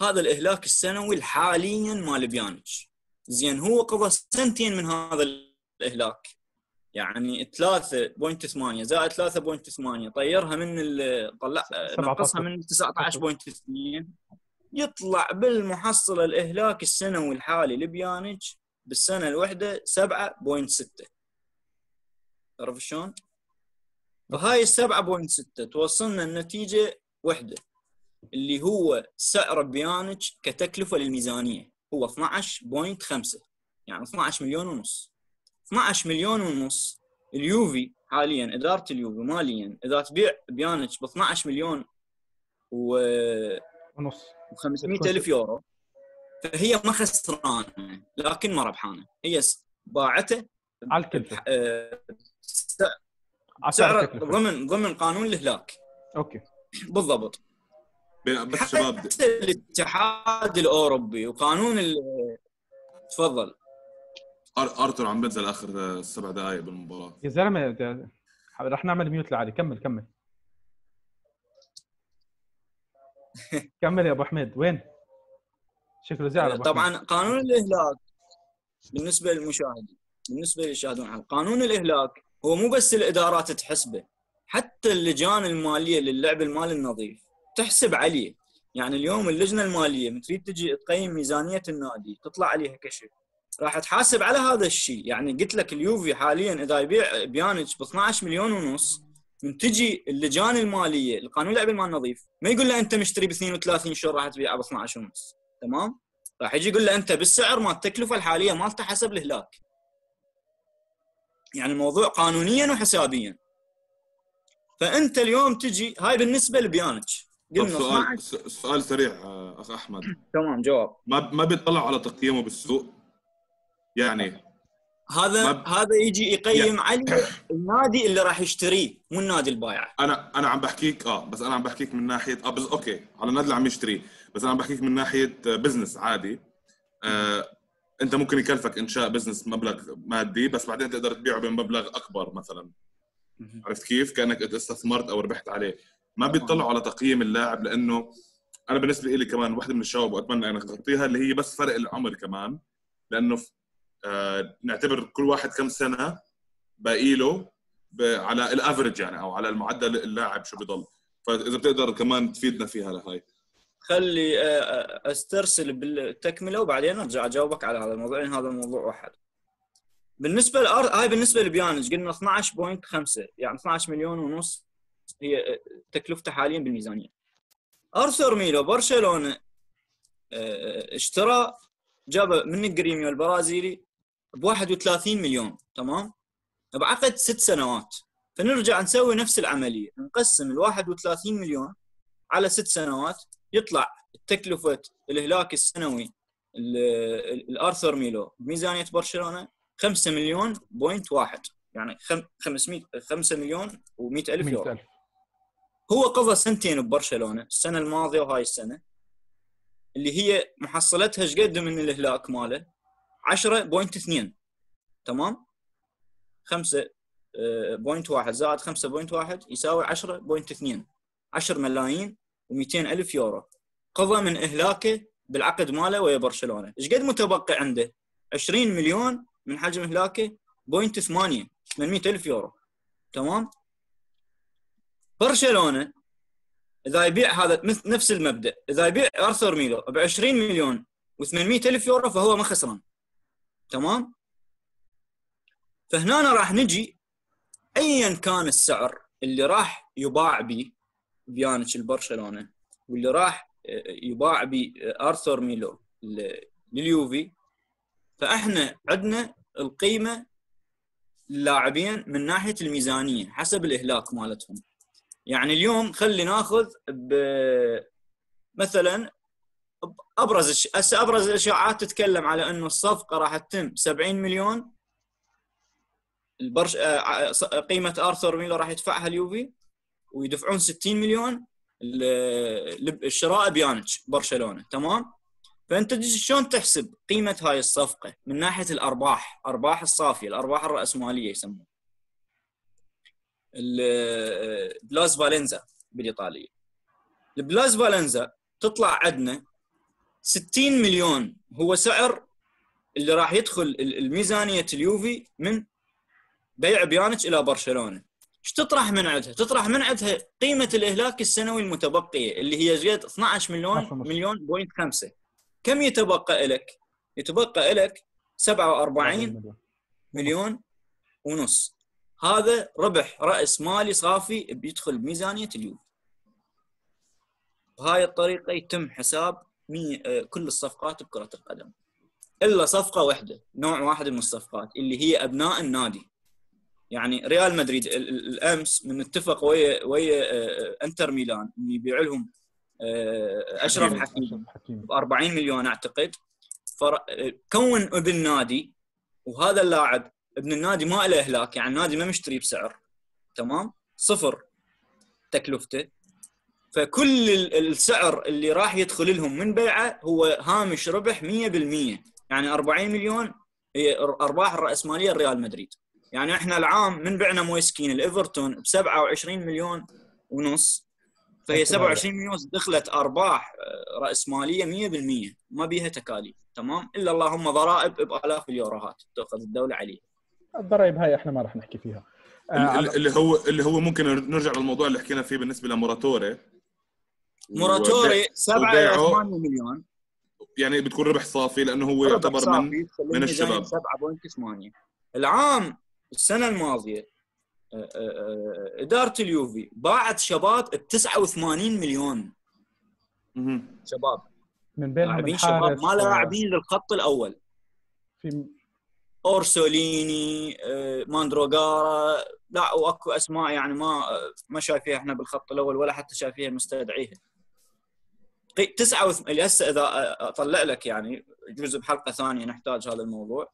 هذا الإهلاك السنوي حاليا مال بيانيتش. زين هو قضى سنتين من هذا الإهلاك. يعني 3.8 زائد 3.8 طيرها من طلع نقصها من 19.2 يطلع بالمحصله الإهلاك السنوي الحالي لبيانيتش بالسنة الواحدة 7.6 تعرف شلون؟ فهاي ال 7.6 توصلنا النتيجة وحده اللي هو سعر بيانيتش كتكلفة للميزانية. هو 12.5 يعني 12 مليون ونص. 12 مليون ونص اليوفي حاليا إدارة اليوفي ماليا إذا تبيع بيانيتش ب 12 مليون و ونص. و500 ألف يورو فهي ما خسرانة لكن ما ربحانة. هي باعته على الكلفة. آه، سعر. ضمن ضمن قانون الاهلاك okay. بالضبط. حتى الاتحاد الأوروبي وقانون ال- تفضل. أر- أرثر عم بنزل آخر سبع دقائق بالمباراة. يا زلمة رح نعمل mute لعلي. كمل كمل. كمل يا أبو حميد. وين؟ شكله زعل. طبعا قانون الإهلاك بالنسبة للمشاهدين. بالنسبة اللي يشاهدون قانون الإهلاك هو مو بس الإدارات تحسبه حتى اللجان المالية للعب المالي النظيف تحسب عليه. يعني اليوم اللجنة المالية من تريد تجي تقيم ميزانية النادي تطلع عليها كشف راح تحاسب على هذا الشيء. يعني قلت لك اليوفي حاليا إذا يبيع بيانج ب 12 مليون ونص من تجي اللجان المالية لقانون اللعب المال النظيف ما يقول له أنت مشتري ب 32 شهور راح تبيعه ب 12 ونص؟ تمام؟ راح يجي يقول له أنت بالسعر مال التكلفة الحالية مالته حسب الإهلاك. يعني الموضوع قانونيا وحسابيا. فأنت اليوم تجي هاي بالنسبة لبيانج. طب قلنا سؤال 12 س- سؤال سريع آه، أخ أحمد. تمام جواب. ما ما بيطلعوا على تقييمه بالسوق؟ يعني هذا ما- هذا يجي يقيم علي النادي اللي راح يشتريه مو النادي البايع. أنا أنا عم بحكيك آه بس أنا عم بحكيك من ناحية آه بس أوكي على النادي اللي عم يشتريه. بس أنا عم بحكيك من ناحية business عادي. آه انت ممكن يكلفك انشاء business مبلغ مادي بس بعدين تقدر تبيعه بمبلغ أكبر مثلا. عرفت كيف؟ كأنك استثمرت أو ربحت عليه. ما بيطلعوا على تقييم اللاعب لأنه أنا بالنسبة لي كمان واحدة من الشباب وأتمنى انك تغطيها اللي هي بس فرق العمر كمان. لأنه آه نعتبر كل واحد كم سنة باقي له على ال average يعني أو على المعدل اللاعب شو بضل فإذا بتقدر كمان تفيدنا فيها لهاي. خلي آه، آه، أسترسل بالتكملة وبعدين أرجع أجاوبك على هذا الموضوع لأن هذا الموضوع واحد. بالنسبة لأر... هاي بالنسبة لبيانج قلنا 12.5 يعني 12 مليون ونص هي آه، تكلفته حاليا بالميزانية. أرثر ميلو برشلونة اشترى جابه من الجريميو البرازيلي ب 31 مليون تمام؟ بعقد ست سنوات فنرجع نسوي نفس العملية نقسم ال 31 مليون على ست سنوات يطلع تكلفه الاهلاك السنوي ال- ال- الأرثر ميلو بميزانية برشلونة 5 مليون point واحد. يعني خم- 500 5 مليون و100 ألف يورو. 100000 هو قضى سنتين ببرشلونة السنة الماضية وهاي السنة اللي هي محصلتها إيش قد من الإهلاك ماله؟ 10.2 تمام؟ 5 point واحد. زائد 5.1 يساوي 10.2 10 ملايين و200 الف يورو. قضى من إهلاكه بالعقد ماله ويا برشلونة. إيش قد متبقي عنده؟ 20 مليون من حجم إهلاكه point 8 800 ألف يورو. تمام؟ برشلونة إذا يبيع هذا نفس المبدأ. إذا يبيع أرثر ميلو ب 20 مليون و800 الف يورو فهو ما خسران. تمام؟ فهنا راح نجي ايا كان السعر اللي راح يباع به بيانيتش لبرشلونه واللي راح يباع به ارثر ميلو لليوفي. فإحنا عندنا القيمة للاعبين من ناحية الميزانية حسب الإهلاك مالتهم. يعني اليوم خلي ناخذ ب مثلا أبرز الش... أبرز الإشاعات تتكلم على إنه الصفقة راح تتم 70 مليون. البرش آه، قيمة ارثر ميلو راح يدفعها اليوفي. ويدفعون 60 مليون ل- للشراء بيانيتش برشلونة تمام؟ فأنت شلون تحسب قيمة هاي الصفقة من ناحية الأرباح؟ أرباح الصافية الأرباح الرأسمالية يسموها. ال- plusvalenza بالإيطالية. ال plusvalenza تطلع عندنا 60 مليون هو سعر اللي راح يدخل ال- الميزانية اليوفي من بيع بيانيتش إلى برشلونة. إيش تطرح من عندها؟ تطرح من عندها قيمة الإهلاك السنوي المتبقية اللي هي قد 12 مليون 12 ونص. مليون point 5 كم يتبقى لك؟ يتبقى لك 47 مليون. ونص هذا ربح رأس مالي صافي بيدخل بميزانيه اليوفي بهاي الطريقة يتم حساب. آه، كل الصفقات بكرة القدم إلا صفقة واحدة نوع واحد من الصفقات اللي هي أبناء النادي يعني ريال مدريد ال- ال- الأمس من اتفق ويا ويا آه، إنتر ميلان إن يبيع لهم آه، أشرف حكيمي ب 40 مليون أعتقد. كون ابن نادي وهذا اللاعب ابن النادي ما له إهلاك يعني النادي ما مشتري بسعر تمام؟ صفر تكلفته. فكل ال- السعر اللي راح يدخل لهم من بيعه هو هامش ربح 100% يعني 40 مليون هي أرباح الراسماليه لريال مدريد. يعني إحنا العام من بعنا مويسكين الإيفرتون ب 27 مليون ونص. فهي 27 مليون دخلت أرباح آه، راسماليه 100% ما بيها تكاليف تمام؟ إلا اللهم ضرائب بآلاف اليوروهات تأخذ الدولة عليه الضرائب هاي إحنا ما راح نحكي فيها. آه، اللي هو اللي هو ممكن نرجع للموضوع اللي حكينا فيه بالنسبة لموراتوري. موراتوري 7 إلى وبيعه 8 مليون. يعني بتكون ربح صافي لأنه هو ربح يعتبر صافي من من الشباب. 7.8 العام السنة الماضية آه، آه، آه، إدارة اليوفي باعت شباب ب 89 مليون. شباب. من بينهم لاعبين شباب ما لاعبين للخط الأول. في أورسوليني ماندروغارا لا وأكو أسماء يعني ما ما شايفيها إحنا بالخط الأول ولا حتى شايفيها مستدعيها. قي- تسعة وث... اللي هسه اذا أطلع لك يعني جزء بحلقة ثانية نحتاج هذا الموضوع.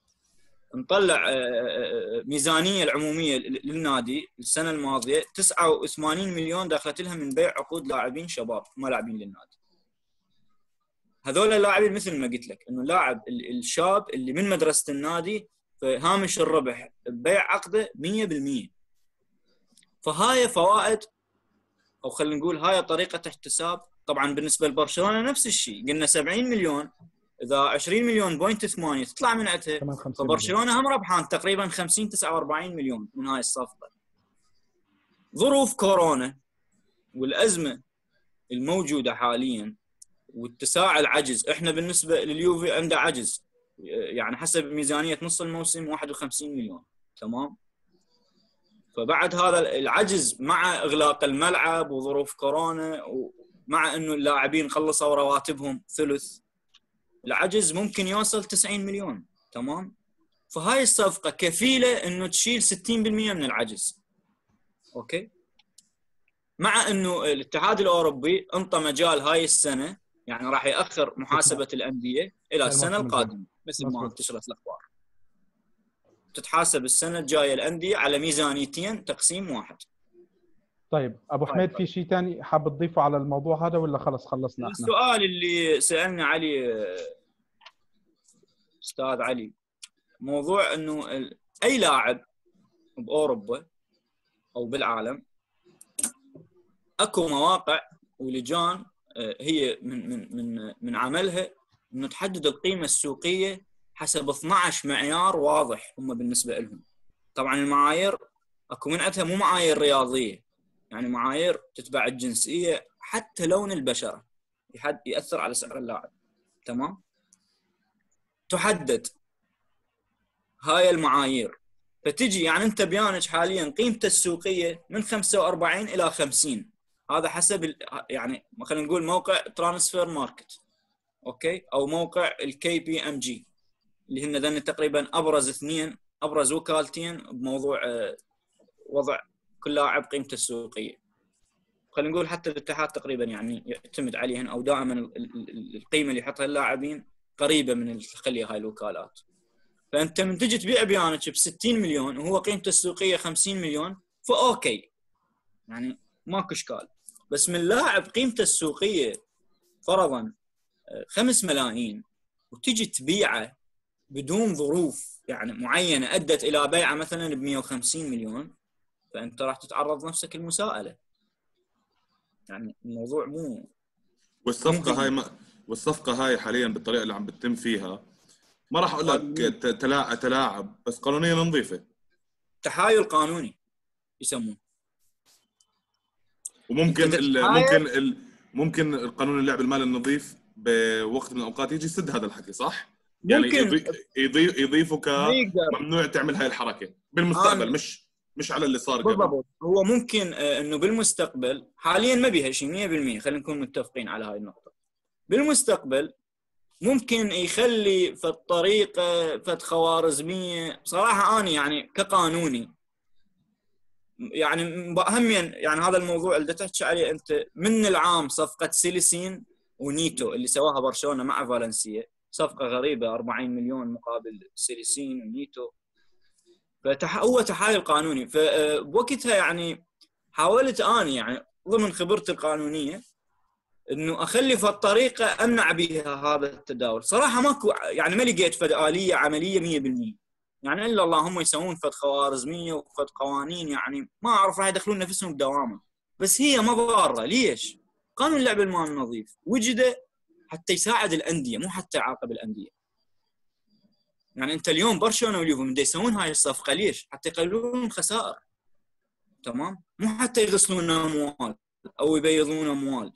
نطلع آه، آه، آه، ميزانية العمومية لل- للنادي السنة الماضية. 89 مليون دخلت لها من بيع عقود لاعبين شباب ما لاعبين للنادي. هذول اللاعبين مثل ما قلت لك إنه اللاعب ال- الشاب اللي من مدرسة النادي فهامش الربح ببيع عقده 100% فهاي فوائد أو خلينا نقول هاي طريقة احتساب. طبعا بالنسبة لبرشلونة نفس الشيء. قلنا 70 مليون إذا 20 مليون point 8 تطلع من عندها كمان 50 مليون. فبرشلونة هم ربحان تقريبا 50 49 مليون من هاي الصفقة. ظروف كورونا والأزمة الموجودة حاليا واتساع العجز. إحنا بالنسبة لليوفي عنده عجز. يعني حسب ميزانية نص الموسم 51 مليون. تمام؟ فبعد هذا العجز مع إغلاق الملعب وظروف كورونا ومع إنه اللاعبين خلصوا رواتبهم ثلث العجز ممكن يوصل 90 مليون تمام؟ فهاي الصفقة كفيلة إنه تشيل 60% من العجز أوكي؟ مع إنه الاتحاد الأوروبي انطى مجال هاي السنة يعني راح يأخر محاسبة الأندية إلى السنة الموسم القادمة. مثل ما. انتشرت الأخبار. تتحاسب السنة الجاية الأندية على ميزانيتين تقسيم واحد. طيب أبو طيب، حميد طيب. في شيء ثاني حاب تضيفه على الموضوع هذا ولا خلص خلصنا إحنا السؤال اللي سألني علي أستاذ علي موضوع إنه أي لاعب بأوروبا أو بالعالم أكو مواقع ولجان آه، هي من من من من عملها إنه تحدد القيمة السوقية حسب 12 معيار واضح هم بالنسبة لهم. طبعا المعايير أكو من عندها مو معايير رياضية يعني معايير تتبع الجنسية حتى لون البشرة. يأثر على سعر اللاعب. تمام؟ تحدد هاي المعايير. فتجي يعني انت بيانيتش حاليا قيمته السوقية من 45 إلى 50 هذا حسب يعني خلينا نقول موقع Transfermarkt okay؟ أو موقع ال KPMG اللي هن تقريبا أبرز اثنين أبرز وكالتين بموضوع آه، وضع كل لاعب قيمته السوقية. خلينا نقول حتى الاتحاد تقريبا يعني يعتمد عليهن أو دائما ال- ال- ال- القيمة اللي يحطها اللاعبين قريبة من تخليها هاي الوكالات. فأنت من تجي تبيع بيانتش ب 60 مليون وهو قيمته السوقية 50 مليون فأوكي. يعني ماكو إشكال. بس من لاعب قيمته السوقية فرضا 5 ملايين وتجي تبيعه بدون ظروف يعني معينة أدت إلى بيعه مثلا ب 150 مليون فأنت راح تتعرض نفسك للمساءلة يعني الموضوع مو والصفقة. هاي ما والصفقة هاي حاليا بالطريقة اللي عم بتتم فيها ما راح أقول لك ت- تلا- تلاعب بس قانونيا نظيفة تحايل قانوني يسموه وممكن ال-؟ ممكن ال- ممكن القانون اللعب المالي النظيف بوقت من الأوقات يجي يسد هذا الحكي صح؟ يعني ممكن. يضي- يضي- يضيفوا ما يقدر كممنوع تعمل هاي الحركة بالمستقبل آه. مش مش على اللي صار بالضبط. هو ممكن آه، إنه بالمستقبل حاليا ما بيها شيء 100% خلينا نكون متفقين على هاي النقطة. بالمستقبل ممكن يخلي في الطريقة فد خوارزميه بصراحه أنا يعني كقانوني يعني همين يعني هذا الموضوع اللي تحكي عليه أنت من العام صفقة سيليسين ونيتو اللي سواها برشلونة مع فالنسيا. صفقة غريبة 40 مليون مقابل سيليسين ونيتو. فهو تحايل قانوني. فبوقتها يعني حاولت أني يعني ضمن خبرتي القانونية إنه اخلي في الطريقة أمنع بها هذا التداول. صراحة ماكو يعني ما لقيت فد آلية عملية 100% يعني إلا اللهم يسوون فد خوارزمية وفد قوانين يعني ما أعرف راح يدخلون نفسهم بدوامة. بس هي ما ضارة. ليش؟ قانون اللعب المال النظيف. وجده حتى يساعد الأندية مو حتى يعاقب الأندية. يعني انت اليوم برشلونة واليوفي من يسوون هاي الصفقة ليش؟ حتى يقللون الخسائر تمام؟ مو حتى يغسلون أموال أو يبيضون أموال.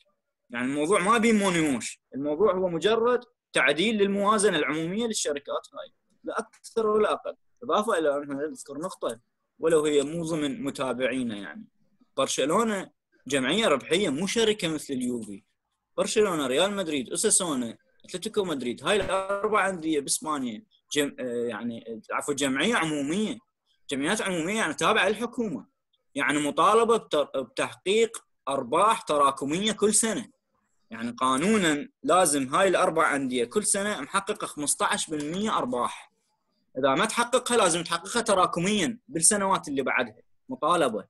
يعني الموضوع ما بين مونيموش الموضوع هو مجرد تعديل للموازنة العمومية للشركات هاي. لا أكثر ولا أقل. إضافة إلى ان نذكر نقطة ولو هي مو ضمن متابعينا يعني. برشلونة جمعية ربحية مو شركة مثل اليوفي. برشلونة ريال مدريد اساسونا أتلتيكو مدريد هاي الأربع أندية بإسبانيا جم... يعني عفوا جمعية عمومية. جمعيات عمومية يعني تابعة للحكومة. يعني مطالبة بتحقيق أرباح تراكمية كل سنة. يعني قانونا لازم هاي الأربع أندية كل سنة محققة 15% أرباح. إذا ما تحققها لازم تحققها تراكميا بالسنوات اللي بعدها. مطالبة.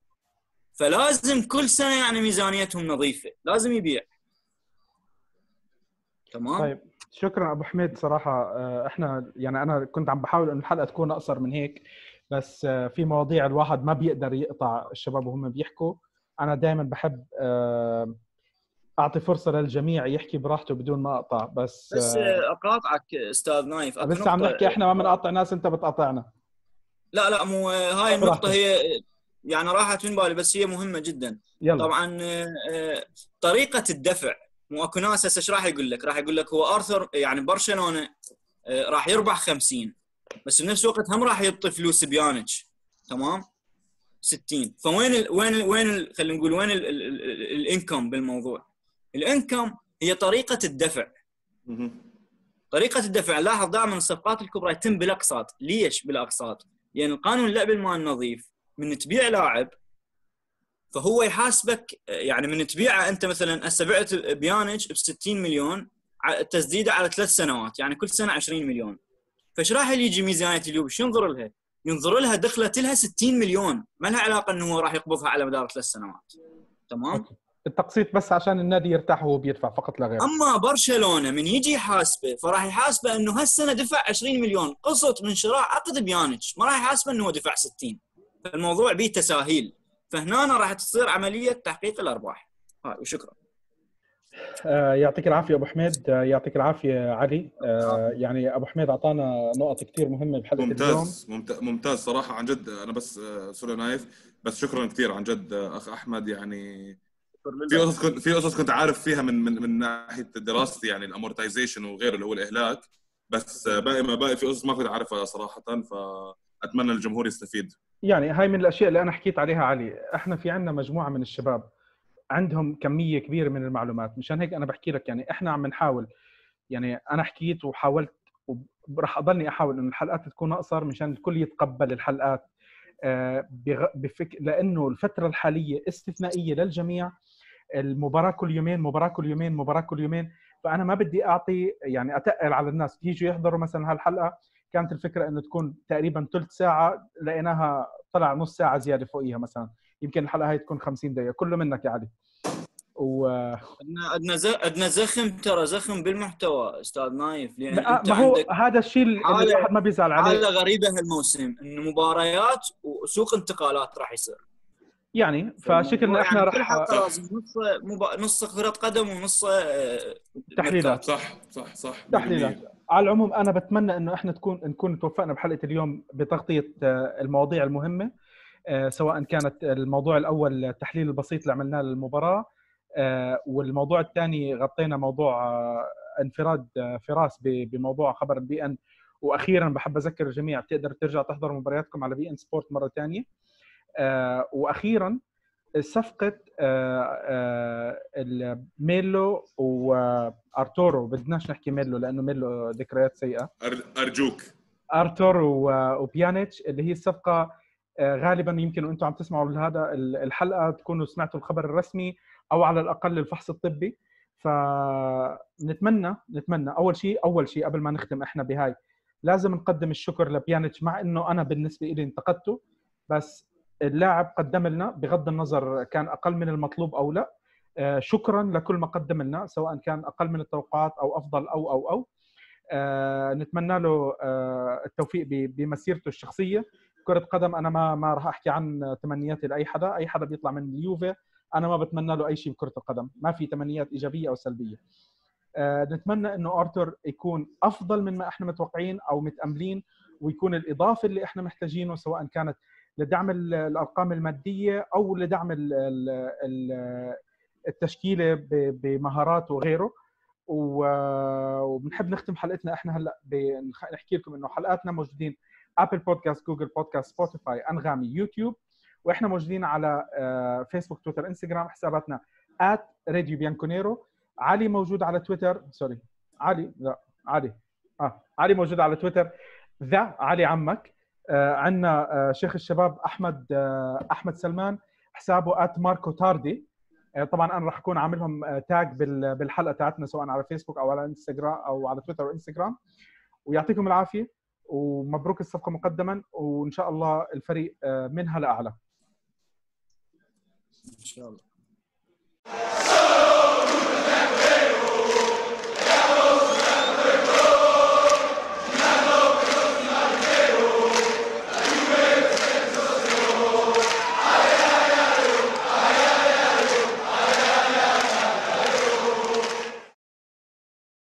فلازم كل سنة يعني ميزانيتهم نظيفة. لازم يبيع. تمام؟ طيب. شكرا أبو حميد صراحة. آه، إحنا يعني أنا كنت عم بحاول إنه الحلقة تكون أقصر من هيك بس آه، في مواضيع الواحد ما بيقدر يقطع الشباب وهم بيحكوا. أنا دائما بحب آه، أعطي فرصة للجميع يحكي براحته بدون ما أقطع بس بس أقاطعك أستاذ نايف. بس عم نحكي إحنا ما بنقاطع ناس أنت بتقاطعنا. لا لا مو هاي النقطة هي يعني راحت من بالي بس هي مهمة جدا. يلا. طبعا طريقة الدفع. مو اكو ناس هسه إيش راح يقول لك؟ راح يقول لك هو أرثر يعني برشلونة آه، راح يربح 50 بس بنفس الوقت هم راح يعطي فلوس بيانيتش تمام؟ 60 فوين ال وين ال وين ال خلينا نقول وين ال income بالموضوع؟ الانكم هي طريقة الدفع طريقة الدفع لاحظ دائما الصفقات الكبرى يتم بالاقساط ليش بالاقساط؟ لأن يعني قانون اللعب المال النظيف من تبيع لاعب فهو يحاسبك يعني من تبيعه أنت مثلا هسه بعت بيانج ب 60 مليون تسديده على ثلاث سنوات يعني كل سنة 20 مليون. فايش راح يجي ميزانية اليوم؟ شو ينظر لها؟ ينظر لها دخلت لها 60 مليون. ما لها علاقة إنه هو راح يقبضها على مدار ثلاث سنوات. تمام؟ التقسيط بس عشان النادي يرتاح وهو بيدفع فقط لا غير أما برشلونة من يجي يحاسبه فراح يحاسبه إنه هالسنة دفع 20 مليون. قسط من شراء عقد بيانيتش ما راح يحاسبه إنه هو دفع 60 فالموضوع به تساهيل. فهنا راح تصير عملية تحقيق الأرباح. هاي وشكرا. آه يعطيك العافية أبو حميد. آه يعطيك العافية علي. آه يعني أبو حميد أعطانا نقط كثير مهمة بحلقة ممتاز اليوم. ممتاز ممتاز صراحة عن جد. أنا بس sorry نايف بس شكرا كثير عن جد أخ أحمد. يعني في قصص كنت في قصص كنت عارف فيها من من من ناحية دراستي يعني ال amortization وغيره اللي هو الإهلاك. بس باقي ما باقي في قصص ما كنت عارفها صراحة فاتمنى الجمهور يستفيد. يعني هاي من الأشياء اللي أنا حكيت عليها علي. إحنا في عندنا مجموعة من الشباب عندهم كمية كبيرة من المعلومات. مشان هيك أنا بحكي لك يعني إحنا عم نحاول. يعني أنا حكيت وحاولت وراح أضلني أحاول انه الحلقات تكون أقصر مشان الكل يتقبل الحلقات. آه، بفك... لأنه الفترة الحالية استثنائية للجميع. المباراة كل يومين مباراة كل يومين مباراة كل يومين. فأنا ما بدي أعطي يعني أتقل على الناس. يجوا يحضروا مثلا هالحلقة. كانت الفكرة إنه تكون تقريبا ثلث ساعة لقيناها طلع نص ساعة زيادة فوقيها مثلا. يمكن الحلقة هاي تكون 50 دقيقة. كله منك يا علي. و ادنا ادنا زخم ترى زخم بالمحتوى أستاذ نايف. لأن أنت ما هو هذا الشيء اللي الواحد ما بيزعل عليه. حالة غريبة هالموسم إنه مباريات وسوق انتقالات راح يصير. يعني فشكلنا إحنا يعني راح نص مبا... نص كرة قدم ونص آه، تحليلات. صح صح صح. تحليلات. على العموم أنا بتمنى إنه إحنا تكون نكون توفقنا بحلقة اليوم بتغطية آه، المواضيع المهمة آه، سواء كانت الموضوع الأول التحليل البسيط اللي عملناه للمباراة والموضوع الثاني غطينا موضوع انفراد فراس بموضوع خبر ال beIN. وأخيرا بحب أذكر الجميع تقدر ترجع تحضر مبارياتكم على beIN Sport مرة ثانية آه، وأخيرا صفقة آه، آه، ميلو وأرتورو. بدناش نحكي ميلو لأنه ميلو ذكريات سيئة. أرجوك. ارتور وبيانيتش اللي هي الصفقة آه، غالبا يمكن أنتم عم تسمعوا هذا الحلقة تكونوا سمعتوا الخبر الرسمي أو على الأقل الفحص الطبي. فنتمنى نتمنى أول شيء أول شيء قبل ما نختم إحنا بهاي لازم نقدم الشكر لبيانيتش مع إنه أنا بالنسبة لي انتقدته. بس اللاعب قدم لنا بغض النظر كان أقل من المطلوب أو لا. آه، شكرا لكل ما قدم لنا سواء كان أقل من التوقعات أو أفضل أو أو أو. آه، نتمنى له آه، التوفيق بمسيرته الشخصية. كرة قدم أنا ما ما راح أحكي عن تمنياتي لأي حدا. أي حدا بيطلع من اليوفي أنا ما بتمنى له أي شيء بكره القدم. ما في تمنيات إيجابية أو سلبية. نتمنى إنه ارثر يكون أفضل من ما إحنا متوقعين أو متأملين ويكون الإضافة اللي إحنا محتاجينه سواء كانت لدعم ال- الأرقام المادية أو لدعم ال- ال- ال- التشكيلة بمهارات وغيره. وبنحب نختم حلقتنا إحنا هلأ نحكي لكم إنه حلقاتنا موجودين Apple Podcast Google Podcast Spotify أنغامي يوتيوب. وإحنا موجودين على فيسبوك تويتر انستغرام حساباتنا راديو بيانكونيرو علي موجود على تويتر sorry علي؟ لا. علي. آه. علي موجود على تويتر ذا علي عمك. عندنا آه شيخ الشباب أحمد آه أحمد سلمان حسابه ماركو تاردي آه طبعا أنا راح أكون عاملهم آه tag بال- بالحلقة تاعتنا سواء على فيسبوك أو على انستغرام أو على تويتر وانستغرام ويعطيكم العافية ومبروك الصفقة مقدما وإن شاء الله الفريق آه منها لأعلى. إن شاء الله.